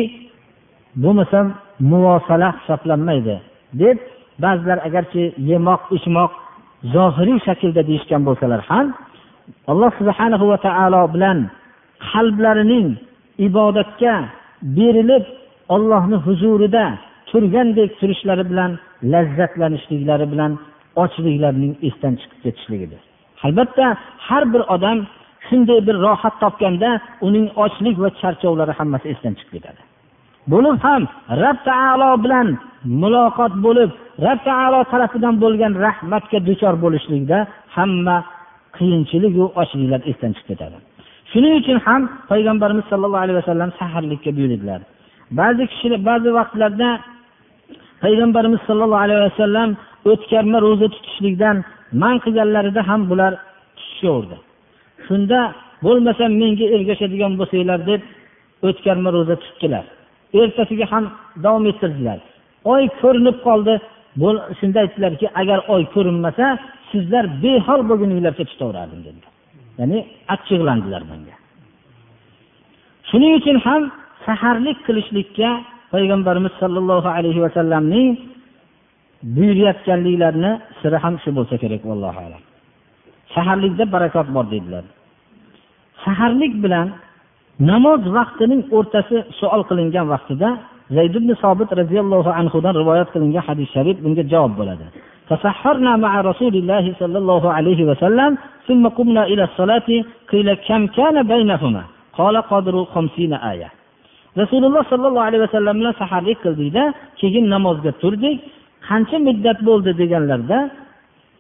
bo'lmasam muvosala hisoblanmaydi deb ba'zilar agarchi yemoq ichmoq zohiriy shaklda deyishgan bo'lsalar ham alloh subhanahu va taolo bilan qalblarining ibodatga berilib ollohni huzurida turgandek turishlari bilan lazzatlanishliklari bilan ochliklarning esdan chiqib ketishligidir. Albatta har bir odam shunday bir rohat topganda uning ochlik va charchovlari hammasi esdan chiqib ketadi. Bo'lib ham rab taolo bilan muloqot bo'lib rob taolo tarafidan bo'lgan rahmatga duchor bo'lishlikda hamma qiyinchiliku ochliklar esdan chiqib ketadi. Shuning uchun ham payg'ambarimiz sollallohu alayhi vasallam saharlikka buyurdilar. Ba'zi kishilar ba'zi vaqtlarda payg'ambarimiz sollallohu alayhi vasallam o'tkarma ro'za tutishlikdan man qilganlarida ham bular tutishaverdi shunda bo'lmasa menga ergashadigan bo'lsanglar deb o'tkarma ro'za tutdilar. Ertasiga ham davom ettirdilar. Oy ko'rinib qoldi shunda aytdilarki agar oy ko'rinmasa sizlar behol bo'lguninglarcha tutaverardim dedilar. Ya'ni achchiqlandilar bunga. Shuning uchun ham saharlik qilishlikka payg'ambarimiz sollallohu alayhi vasallamning buyurayotganliklarini siri ham shu bo'lsa kerak vallohu alam. Saharlikda barakot bor deydilar saharlik bilan namoz vaqtining o'rtasi savol qilingan vaqtida zayd ibn sobit roziyallohu anhudan rivoyat qilingan hadis sharif bunga javob bo'ladi تسحرنا مع رسول الله صلى الله عليه وسلم ثم قمنا إلى الصلاة قيل كم كان بينهما قال قدر خمسين آية rasululloh sollallohu alayhi vasallam bilan saharlik qildikda keyin namozga turdik qancha muddat bo'ldi deganlarda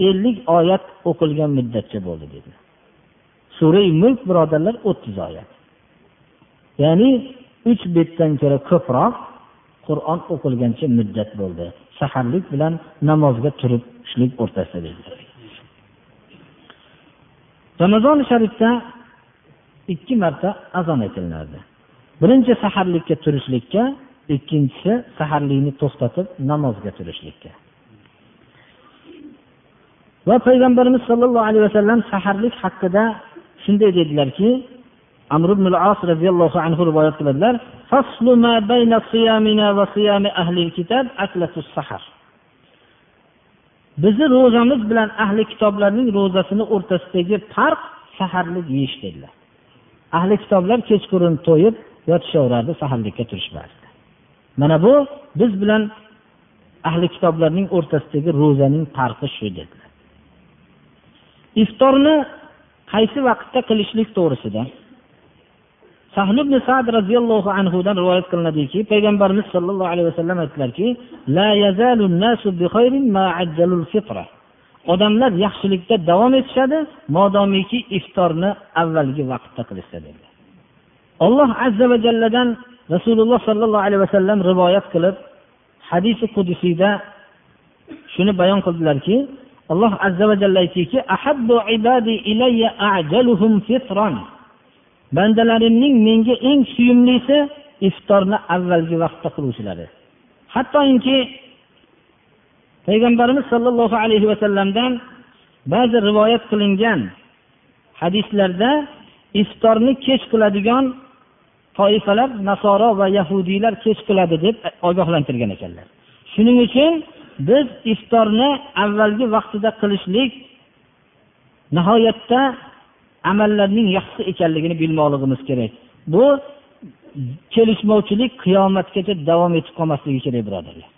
ellik oyat o'qilgan muddatcha bo'ldi dedi sura mulk birodarlar o'ttiz oyat ya'ni uch betdan ko'ra ko'proq qur'on o'qilgancha muddat bo'ldi. Saharlik bilan namozga turishlik o'rtasida dedilar ramazoni sharifda ikki marta azon aytilardi birinchi saharlikka turishlikka ikkinchisi saharlikni to'xtatib namozga turishlikka. Va payg'ambarimiz sollallohu alayhi vasallam saharlik haqida shunday dedilarki amr ibn as roziyallohu anhu rivoyat qiladilar bizni ro'zamiz bilan ahli kitoblarning ro'zasini o'rtasidagi farq saharlik yeyish dedilar. Ahli kitoblar kechqurun to'yib yotishaverardi saharlikka turishmasdi mana bu biz bilan ahli kitoblarning o'rtasidagi ro'zaning farqi shu dedilar. Iftorni qaysi vaqtda qilishlik to'g'risida sahl ibn sad roziyallohu anhudan rivoyat qilinadiki payg'ambarimiz sollallohu alayhi vasallam aytdilarki odamlar yaxshilikda davom etishadi modomiki iftorni avvalgi vaqtda qilishsa dedilar alloh azza va jalladan rasululloh sollallohu alayhi vasallam rivoyat qilib hadisi qudusiyda shuni bayon qildilarki alloh azza va jalla aytdiki bandalarimning menga eng suyumlisi iftorni avvalgi vaqtda qiluvchilari. Hattoki payg'ambarimiz sollallohu alayhi vasallamdan ba'zi rivoyat qilingan hadislarda iftorni kech qiladigan toifalar nasoro va yahudiylar kech qiladi deb ogohlantirgan ekanlar. Shuning uchun biz iftorni avvalgi vaqtida qilishlik nihoyatda amallarning yaxshi ekanligini bilmoqligimiz kerak. Bu kelishmovchilik qiyomatgacha davom etib qolmasligi kerak birodarlar.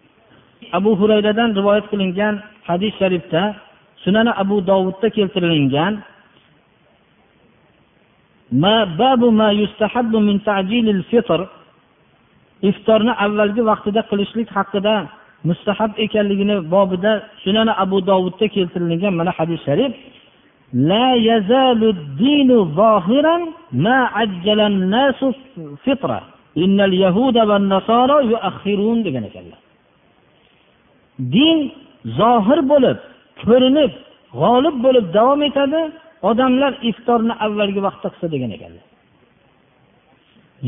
Abu hurayradan rivoyat qilingan hadis sharifda sunani abu dovudda keltirilgan iftorni avvalgi vaqtida qilishlik haqida mustahab ekanligini bobida sunani abu dovudda keltirilgan mana hadis sharif لا يزال الدين ظاهرا ما عجل الناس فطرة إن اليهود والنصارى يؤخرون degan ekanlar din zohir bo'lib ko'rinib g'olib bo'lib davom etadi odamlar iftorni avvalgi vaqtda qilsa degan ekanlar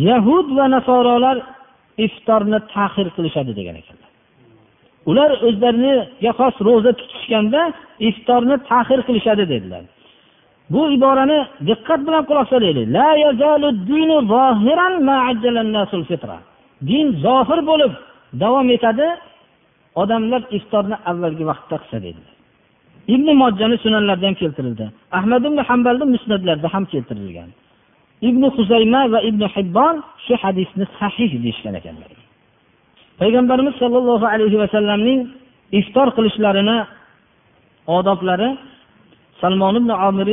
yahud va nasorolar iftorni tahir qilishadi degan ekanlar ular o'zlariga xos ro'za tutishganda iftorni tahir qilishadi dedilar. Bu iborani diqqat bilan quloq solaylik. Din zohir bo'lib davom etadi odamlar iftorni avvalgi vaqtda qilsa dedilar. Ibn mojjani sunanlarda ham keltirildi. Ahmad ibn hambalni musnatlarida ham keltirilgan. Ibn huzayma va ibn hibbon shu hadisni sahih deyishgan ekanlar. Payg'ambarimiz sollallohu alayhi vasallamning iftor qilishlarini odoblari salmon ibn omir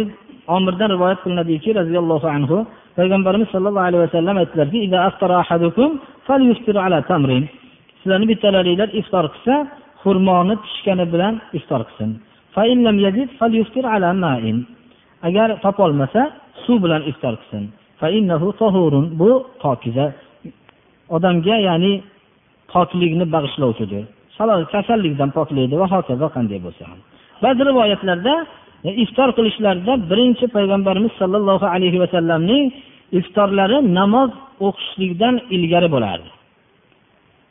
omirdan rivoyat qilinadiki roziyallohu anhu payg'ambarimiz sollallohu alayhi vasallam aytdilarki sizlarni bittalaringlar iftor qilsa xurmoni pishgani bilan iftor qilsin. Agar topolmasa suv bilan iftor qilsin. Bu pokiza. Odamga ya'ni poklikni bag'ishlovchidir. Kasallikdan poklaydi va hokazo qanday bo'lsa ham. Ba'zi rivoyatlarda e, iftor qilishlarida birinchi payg'ambarimiz sollallohu alayhi vasallamning iftorlari namoz o'qishlikdan ilgari bo'lardi.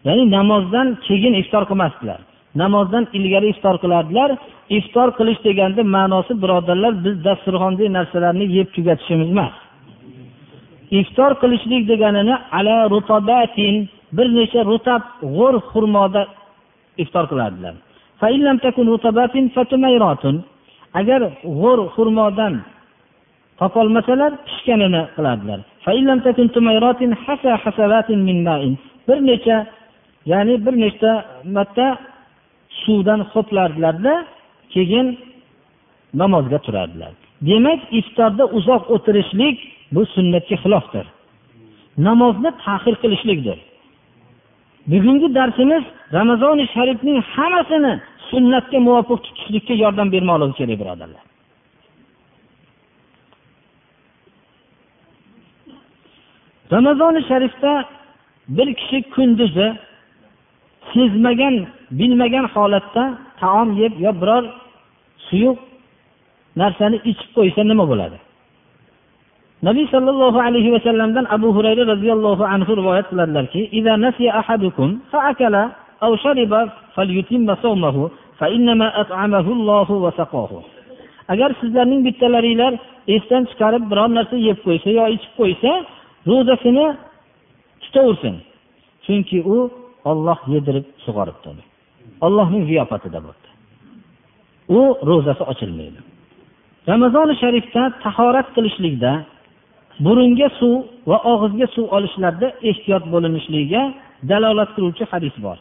Ya'ni namozdan keyin iftor qilmasdilar. Namozdan ilgari iftor qilardilar. Iftor qilish deganda ma'nosi birodarlar biz dasturxondagi narsalarni yeb tugatishimiz emas. Iftor qilishlik deganini ala rutobatin bir necha rutab g'o'r xurmoda iftor qilardilar. Agar g'o'r xurmodan topolmasalar pishganini qilardilar. Bir necha ya'ni bir nechta marta suvdan ho'plardilarda keyin namozga turardilar. Demak iftorda uzoq o'tirishlik bu sunnatga xilofdir. Namozni tahir qilishlikdir. Bugungi darsimiz ramazoni sharifning hammasini sunnatga muvofiq tutishlikka yordam bermoqligi kerak birodarlar. Ramazoni sharifda bir kishi kunduzi sezmagan bilmagan holatda taom yeb yo biror suyuq narsani ichib qo'ysa nima bo'ladi? Nabiy sollallohu alayhi vasallamdan abu hurayra roziyallohu anhu rivoyat qiladilarki agar sizlarning bittalaringlar esdan chiqarib biror narsa yeb qo'ysa yo ichib qo'ysa ro'zasini tutaversin. Chunki u olloh yedirib sug'oribdi ollohning ziyofatida bo'ldi. U ro'zasi ochilmaydi. Ramazoni sharifda tahorat qilishlikda burunga suv va og'izga suv olishlarda ehtiyot bo'linishligiga dalolat qiluvchi hadis bor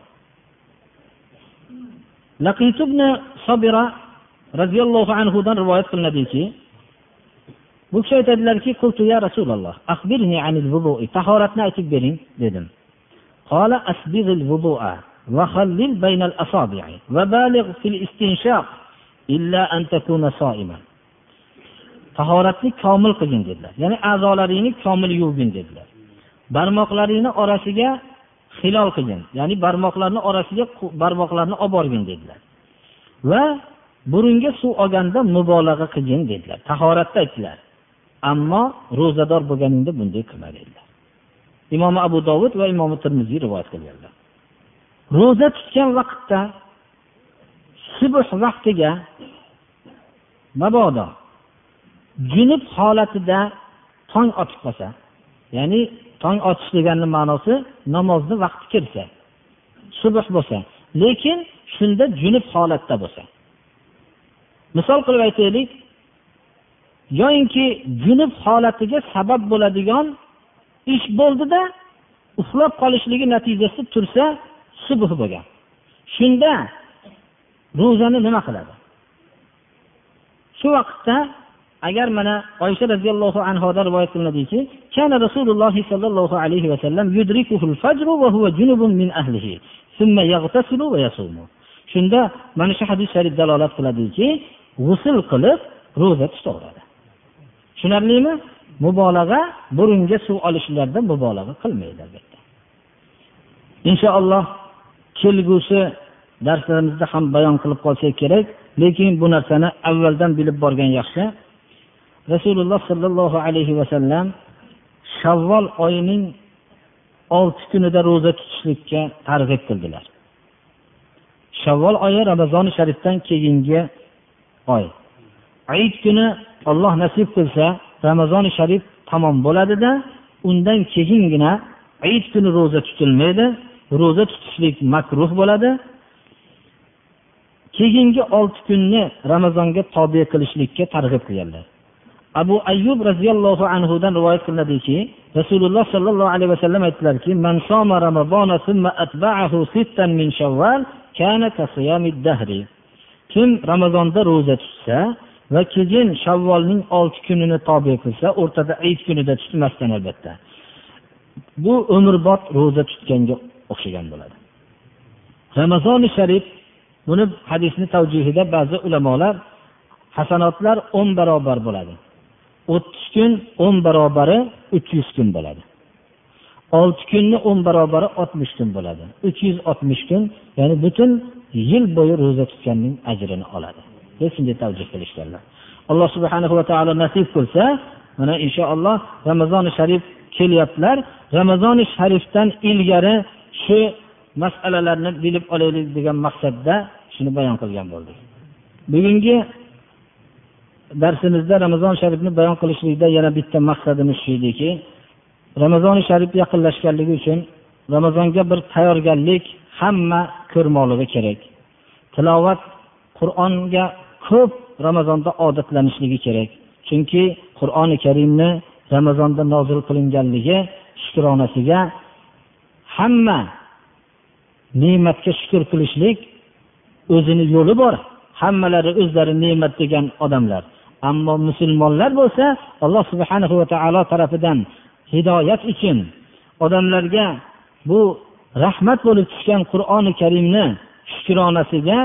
laqit ibn sobira roziyallohu anhudan rivoyat qilinadiki bu kishi aytadilarki ya rasululloh tahoratni aytib bering dedim قال أسبغ الوضوء وخلل بين الأصابع وبالغ في الاستنشاق إلا أن تكون صائما tahoratni komil qilgin dedilar. Ya'ni a'zolaringni komil yuvgin dedilar. Barmoqlaringni orasiga hilol qilgin ya'ni barmoqlarni orasiga barmoqlarni olib borgin dedilar. Va burunga suv olganda mubolag'a qilgin dedilar. Tahoratda aytdilar ammo ro'zador bo'lganingda bunday qilma dedilar. Imom abu dovud va imom termiziy rivoyat qilganlar. Ro'za tutgan vaqtda subh vaqtiga mabodo junub holatida tong otib qolsa ya'ni tong otish deganni ma'nosi namozni vaqti kirsa subh bo'lsa lekin shunda junub holatda bo'lsa. Misol qilib aytaylik yoyinki junub holatiga sabab bo'ladigan ish bo'ldida uxlab qolishligi natijasida tursa subh bo'lgan. Shunda ro'zani nima qiladi? Shu vaqtda agar mana oysha roziyallohu anhodan rivoyat qilinadiki kana rasululloh sollallohu alayhi vasallam huwa junubun min ahlihi thumma yaghtasilu shunda mana shu hadis sharif dalolat qiladiki g'usul qilib ro'za tutaveradi tushunarlimi? Mubolag'a burunga suv olishlarda mubolag'a qilmaydi albatta. Inshaalloh kelgusi darslarimizda ham bayon qilib qolsak kerak lekin bu narsani avvaldan bilib borgan yaxshi rasululloh sollallohu alayhi vasallam shavvol oyining olti kunida ro'za tutishlikka targ'ib qildilar. Shavvol oyi ramazoni sharifdan keyingi oy. Ayit kuni olloh nasib qilsa ramazoni sharif tamom bo'ladida undan keyingina ayit kuni ro'za tutilmaydi ro'za tutishlik makruh bo'ladi. Keyingi olti kunni ramazonga tobe qilishlikka targ'ib qilganlar. Abu ayyub roziyallohu anhudan rivoyat qilinadiki rasululloh sollallohu alayhi vasallam aytdilarki man soma ramazona summa atba'ahu sittan min shawval kana ka dahri. Kim ramazonda ro'za tutsa va keyin shavvolning olti kunini tobe qilsa o'rtada ayit kunida tutmasdan albatta. Bu umrbod ro'za tutganga o'xshagan bo'ladi. Ramazoni sharif buni hadisni tavjihida ba'zi ulamolar hasanotlar o'n barobar bo'ladi. O'ttiz kun o'n barobari uch yuz kun bo'ladi. Olti kunni o'n barobari oltmish kun bo'ladi. Uch yuz oltmish kun ya'ni butun yil bo'yi ro'za tutganning ajrini oladi. Deb shunday tavjih qilishganlar. Alloh subhana va taolo nasib qilsa mana inshaalloh ramazoni sharif kelyaptilar. Ramazoni sharifdan ilgari shu masalalarni bilib olaylik degan maqsadda shuni bayon qilgan bo'ldik. Bugungi darsimizda ramazon sharifni bayon qilishlikda yana bitta maqsadimiz shu ediki ramazoni sharif yaqinlashganligi uchun ramazonga bir tayyorgarlik hamma ko'rmoqligi kerak. Tilovat qur'onga ko'p ramazonda odatlanishligi kerak. Chunki qur'oni karimni ramazonda nozil qilinganligi shukronasiga hamma ne'matga shukur qilishlik o'zini yo'li bor. Hammalari o'zlari ne'mat degan odamlar. Ammo musulmonlar bo'lsa alloh subhana va taolo tarafidan hidoyat uchun odamlarga bu rahmat bo'lib tushgan qur'oni karimni shukronasiga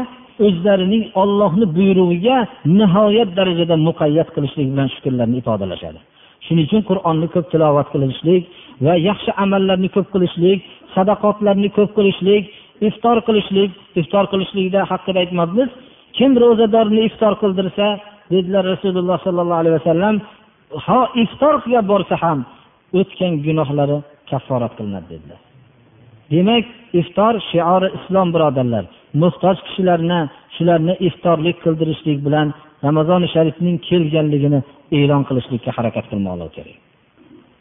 o'zlarining ollohni buyrug'iga nihoyat darajada muqayyat qilishlik bilan shukurlarni ifodalashadi. Shuning uchun qur'onni ko'p tilovat qilishlik va yaxshi amallarni ko'p qilishlik sadaqotlarni ko'p qilishlik iftor qilishlik iftor qilishlikda haqida aytmoqmiz. Kim ro'zadorni iftor qildirsa dedilar rasululloh sollallohu alayhi vasallam ho iftorga borsa ham o'tgan gunohlari kafforat qilinadi dedilar. Demak iftor shiori islom birodarlar muhtoj kishilarni shularni iftorlik qildirishlik bilan ramazoni sharifning kelganligini e'lon qilishlikka harakat qilmoqlik kerak.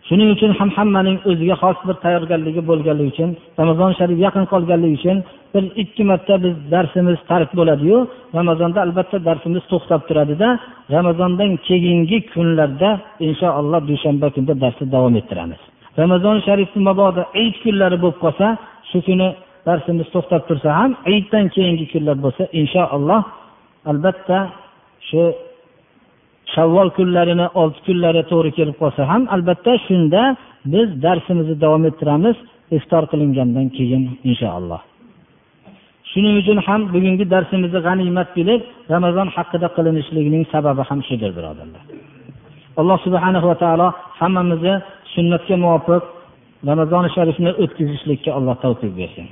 Shuning uchun ham hammaning o'ziga xos bir tayyorgarligi bo'lganligi uchun ramazon sharif yaqin qolganligi uchun bir ikki marta biz darsimiz tark bo'ladiyu ramazonda albatta darsimiz to'xtab turadida ramazondan keyingi kunlarda inshaalloh dushanba kunida darsni davom ettiramiz. Ramazon sharifni mabodo ayit kunlari bo'lib qolsa shu kuni darsimiz to'xtab tursa ham ayitdan keyingi kunlar bo'lsa inshaalloh albatta shu shavvol kunlarini olti kunlari to'g'ri kelib qolsa ham albatta shunda biz darsimizni davom ettiramiz iftor qilingandan keyin inshaalloh. Shuning uchun ham bugungi darsimizni g'animat bilib ramazon haqida qilinishligining sababi ham shudir birodarlar. Alloh subhana va taolo hammamizni sunnatga muvofiq ramazoni sharifni o'tkazishlikka alloh tavfiq bersin.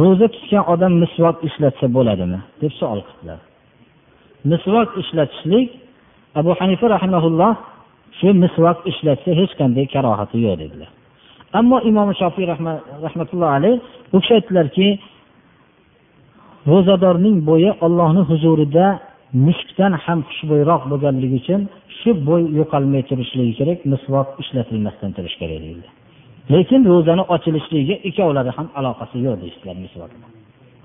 Ro'za tutgan odam misvok ishlatsa bo'ladimi? deb savol qildilar. Misvok ishlatishlik abu hanifa rahimaulloh shu misvok ishlatsa hech qanday karohati yo'q dedilar. Ammo imom shofiy rahmatulloh alayh u kishi aytdilarki ro'zadorning bo'yi ollohni huzurida mushukdan ham xushbo'yroq bo'lganligi uchun shu bo'y yo'qolmay turishligi kerak misvok ishlatilmasdan turish kerak deyildi lekin ro'zani ochilishligiga ikkovlari ham aloqasi yo'q deyishdilar misvok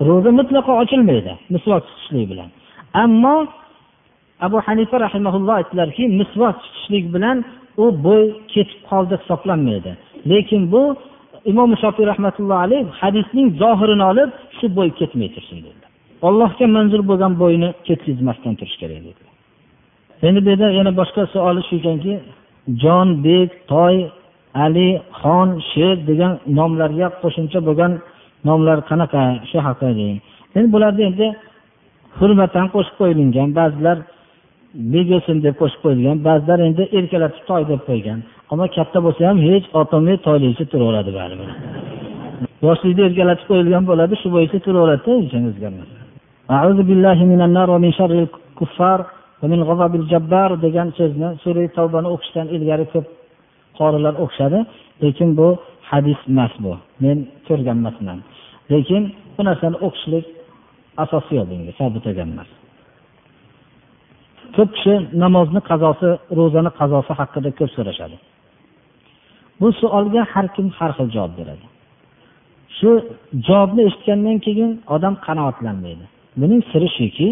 ro'za mutlaqo ochilmaydi misvok tutishlik bilan. Ammo abu hanifa rahimaulloh aytdilarki misvot tutishlik bilan u bo'y ketib qoldi hisoblanmaydi. Lekin bu imom shofiy rahmatullohi alayh hadisning zohirini olib shu bo'y ketmay tursin dedilar. Allohga manzur bo'lgan bo'yni ketkazmasdan turish kerak dedilar. Endi bu yerda yana boshqa savoli shu ekanki jon bek toy ali xon sher degan nomlarga qo'shimcha bo'lgan nomlar qanaqa? Shu haqida endi bularni endi hurmatdan qo'shib qo'yilgan ba'zilar bego'sin deb qo'shib qo'yilgan ba'zilar endi erkalatib toy deb qo'ygan. Ammo katta bo'lsa ham hech otolmay toyligicha turaveradi baribir. Yoshlikda erkalatib qo'yilgan bo'ladi shu bo'yicha turaveradida hech ham o'zgarmaydi degan so'zni sura tavbani o'qishdan ilgari ko'p qorilar o'qishadi lekin bu hadis emas bu. Men ko'rgan emasman lekin bu narsani o'qishlik asosi yo'q bunga sobit ekan emas. Ko'p kishi namozni qazosi ro'zani qazosi haqida ko'p so'rashadi. Bu savolga har kim har xil javob beradi. Shu javobni eshitgandan keyin odam qanoatlanmaydi. Buning siri shuki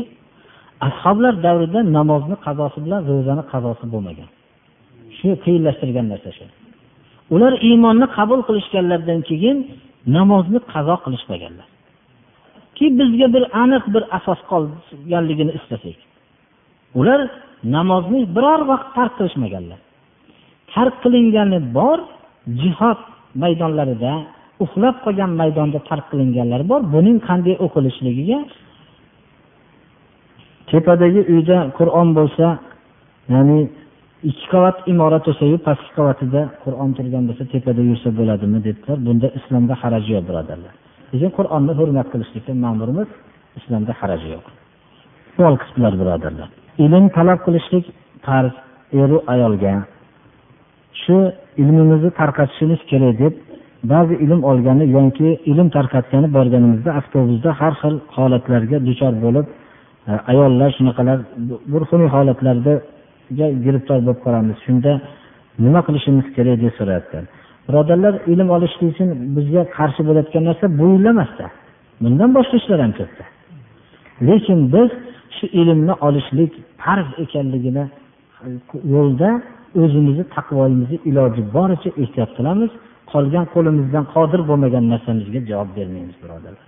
ashoblar davrida namozni qazosi bilan ro'zani qazosi bo'lmagan. Shu qiyinlashtirgan narsa shu. Ular iymonni qabul qilishganlaridan keyin namozni qazo qilishmaganlar. Ki bizga bir aniq bir asos qolganligini istasak ular namozni biror vaqt tark qilishmaganlar. Tark qilingani bor jihod maydonlarida uxlab qolgan maydonda tark qilinganlar bor. Buning qanday o'qilishligiga tepadagi uyda qur'on bo'lsa ya'ni ikki qavat imorat bo'lsayu pastki qavatida qur'on turgan bo'lsa tepada yursa bo'ladimi debdilar. Bunda islomda haraj yo'q birodarlar. Lekin qur'onni hurmat qilishlikka ma'murmiz islomda haraj yo'q. Savol birodarlar. Ilm talab qilishlik farz eru ayolga. Shu ilmimizni tarqatishimiz kerak deb ba'zi ilm olgani yoki ilm tarqatgani borganimizda avtobusda har xil holatlarga duchor bo'lib e, ayollar shunaqalar bir xunuk holatlarga giriftor bo'lib qolamiz. Shunda nima qilishimiz kerak deb so'rayaptilar birodarlar ilm olishlik uchun bizga qarshi bo'layotgan narsa bu emasda. Bundan boshqa ishlar ham ko'pda. Lekin biz shu ilmni olishlik farz ekanligini e, yo'lda o'zimizni taqvoyimizni iloji boricha ehtiyot qilamiz. Qolgan qo'limizdan qodir bo'lmagan narsamizga javob bermaymiz birodarlar.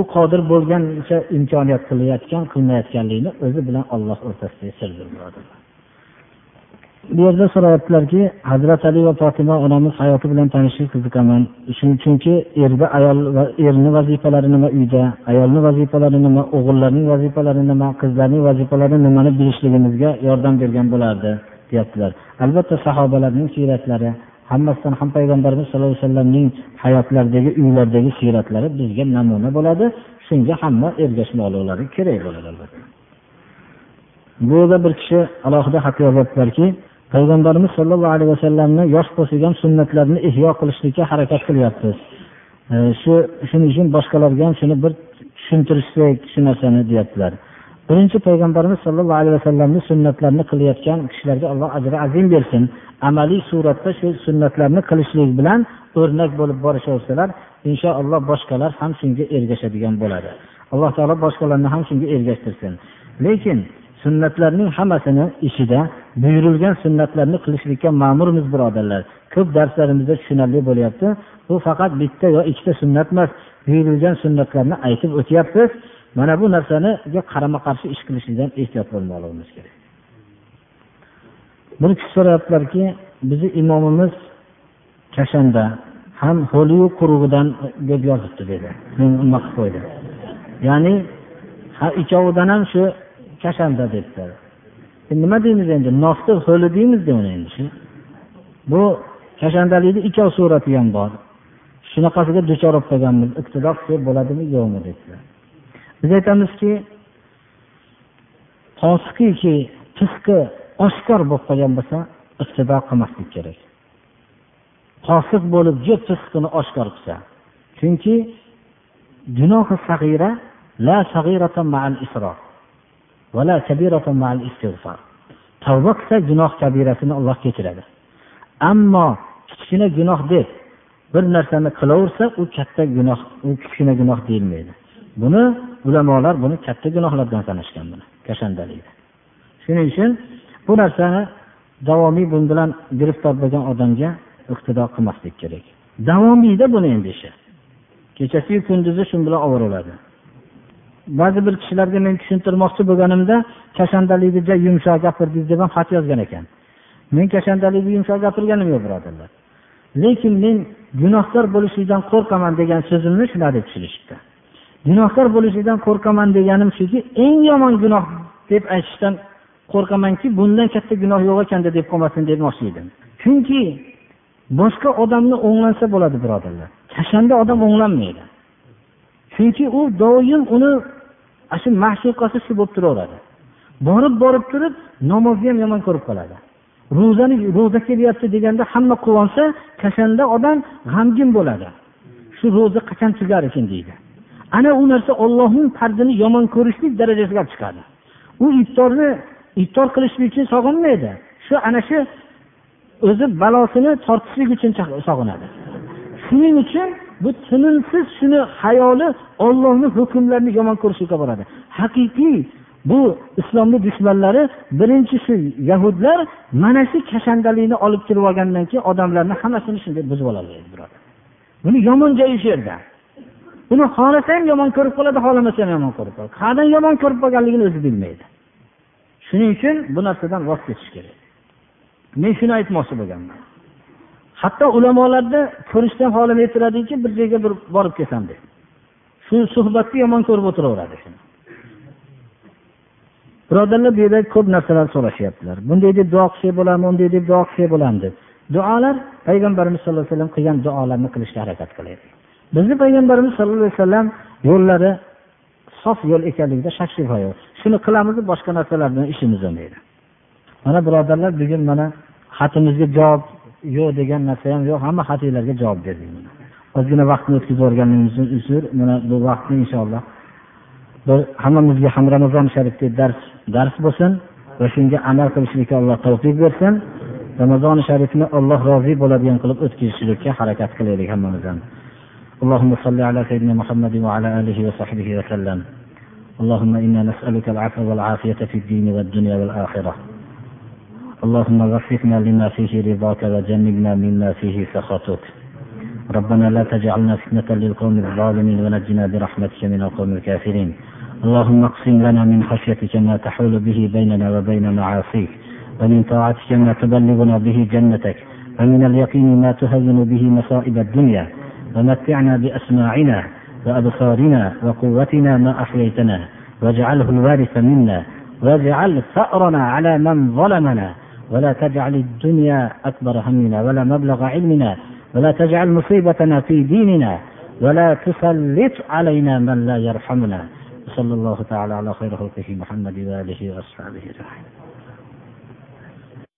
U qodir bo'lgancha imkoniyat qilayotgan qilmayotganligini o'zi bilan olloh o'rtasidagi sirdir birodarlar. Bu yerda so'rayaptilarki hazrati ali va fotima onamiz hayoti bilan tanishishga qiziqaman. Chunki erda ayol va erni vazifalari nima uyda ayolni vazifalari nima o'g'illarning vazifalari nima qizlarning vazifalari nimani bilishligimizga yordam bergan bo'lardi deyaptilar. Albatta sahobalarning siyratlari hammasidan ham payg'ambarimiz sallallohu alayhi vasallamning hayotlaridagi uylardagi siyratlari bizga namuna bo'ladi. Shunga hamma ergashmoqliklari kerak bo'ladi albatta. Bu yerda bir kishi alohida xat yozyaptilarki payg'ambarimiz sollallohu alayhi vasallamni yosh bo'lsak sunnatlarini ihyo qilishlikka harakat qilyapmiz e, shu shuning uchun boshqalarga ham shuni bir tushuntirishsak shu narsani deyaptilar. Birinchi payg'ambarimiz sollallohu alayhi vasallamni sunnatlarini qilayotgan kishilarga alloh ajri azim bersin. Amaliy suratda shu sunnatlarni qilishlik bilan o'rnak bo'lib borishaversalar inshaalloh boshqalar ham shunga ergashadigan bo'ladi. Alloh taolo boshqalarni ham shunga ergashtirsin. Lekin sunnatlarning hammasini ichida buyurilgan sunnatlarni qilishlikka ma'murmiz birodarlar. Ko'p darslarimizda tushunarli bo'lyapti. Bu faqat bitta yo ikkita sunnat emas buyurilgan sunnatlarni aytib o'tyapmiz. Mana bu narsaniga qarama qarshi ish qilishlikdan ehtiyot bo'lmoqligimiz kerak. Bir kishi so'rayaptilarki bizni imomimiz kashanda ham ho'liyu qurug'idan deb yozibdi dedi. Nima qilib qo'ydi ya'ni ikkovidan ham shu kashanda debdi e, nima deymiz endi? Nosni ho'li deymizda uni endi shu. Bu kashandalikni ikkov surati ham bor. Shunaqasiga duchor bo'lib qolganmiz. Iqtido qilsak bo'ladimi? Yo'qmi debdilar. Biz aytamizki fosiqiki fisqi oshkor bo'lib qolgan bo'lsa iqtido qilmaslik kerak. Fosiq bo'lib juda fisqini oshkor qilsa. Chunki gunohi sag'ira la sag'irata ma'al isrof va la kabiratan ma'al istig'for tavba qilsa gunoh kabirasini Alloh kechiradi. Ammo kichkina gunoh deb bir narsani qilaversa u katta gunoh u kichkina gunoh deyilmaydi. Buni ulamolar buni katta gunohlardan sanashgan buni kashandalikni shuning uchun bu narsani davomiy bun bilan giriftor bo'lgan odamga iqtido qilmaslik kerak. Davomiyda buni endi ishi. Kechasiyu kunduzi shu bilan ovoraveradi ba'zi bir kishilarga men tushuntirmoqchi bo'lganimda kashandalikni juda yumshoq gapirdingiz deb ham xat yozgan ekan. Men kashandalikni yumshoq gapirganim yo'q birodarlar. Lekin men gunohkor bo'lishlikdan qo'rqaman degan so'zimni shular deb tushunishibdi. Gunohkor bo'lishlikdan qo'rqaman deganim shuki eng yomon gunoh deb aytishdan qo'rqamanki bundan katta gunoh yo'q ekanda deb qolmasin demoqchi edim. Chunki boshqa odamni o'nglansa bo'ladi birodarlar. Kashanda odam o'nglanmaydi. Chunki u doim uni shu ma'shuqasi shu bo'lib turaveradi. Borib borib turib namozni ham yomon ko'rib qoladi. Ro'zani ro'za kelyapti deganda hamma quvonsa kashanda odam g'amgin bo'ladi. Shu ro'za qachon tugar ekan deydi. Ana u narsa ollohning farzini yomon ko'rishlik darajasiga olib chiqadi. U iftorni iftor qilishlik uchun sog'inmaydi. Shu ana shu o'zi balosini tortishlik uchun sog'inadi. Shuning uchun bu tinimsiz shuni hayoli ollohni hukmlarini yomon ko'rishlikka boradi. Haqiqiy bu islomni dushmanlari birinchi shu yahudlar mana shu kashandalikni olib kirib olgandan keyin odamlarni hammasini shunday buzib oladi buni yomon joyi shu yerda. Buni xohlasa ham yomon ko'rib qoladi xohlamasa ham yomon ko'rib qoladi. Qayerdan yomon ko'rib qolganligini o'zi bilmaydi. Shuning uchun bu narsadan voz kechish kerak. Men shuni aytmoqchi bo'lganman. Hatto ulamolarni ko'rishdan xohlamay aytiladiki bir joyga bir borib kelsam deb shu suhbatni yomon ko'rib o'tiraveradi birodarlar bu yerda ko'p narsalar so'rashyaptilar. Bunday deb duo qilsak bo'ladimi unday deb duo qilsak bo'ladimi deb. Duolar payg'ambarimiz sallallohu alayhi vasallam qilgan duolarni qilishga harakat qilaylik. Bizni payg'ambarimiz sallallohu alayhi vasallam yo'llari sof yo'l ekanligida shak shubha yo'q. Shuni qilamiz boshqa narsalar bilan ishimiz bo'lmaydi mana birodarlar bugun mana xatimizga javob yo'q degan narsa ham yo'q hamma xatinglarga javob berdik ozgina vaqtni o'tkazib yuborganligimiz uchun uzr mana bu vaqtni inshaalloh bir hammamizga ham ramazon sharifda dars dars bo'lsin va shunga amal qilishlikka alloh tavfiq bersin ramazoni sharifni olloh rozi bo'ladigan qilib o'tkazishlikka harakat qilaylik hammamiz ham اللهم صل على سيدنا محمد وعلى اله وصحبه وسلم اللهم انا نسالك العفو والعافيه في الدين والدنيا والاخره اللهم وفقنا لما فيه رضاك وجنبنا مما فيه سخطك. ربنا لا تجعلنا فتنة للقوم الظالمين ونجنا برحمتك من القوم الكافرين. اللهم اقسم لنا من خشيتك ما تحول به بيننا وبين معاصيك. ومن طاعتك ما تبلغنا به جنتك. ومن اليقين ما تهون به مصائب الدنيا. ومتعنا بأسماعنا وأبصارنا وقوتنا ما أحييتنا. واجعله الوارث منا. واجعل ثأرنا على من ظلمنا. ولا تجعل الدنيا أكبر همنا ولا مبلغ علمنا ولا تجعل مصيبتنا في ديننا ولا تسلط علينا من لا يرحمنا. صلى الله تعالى على خير خلقه محمد وآله وأصحابه أجمعين.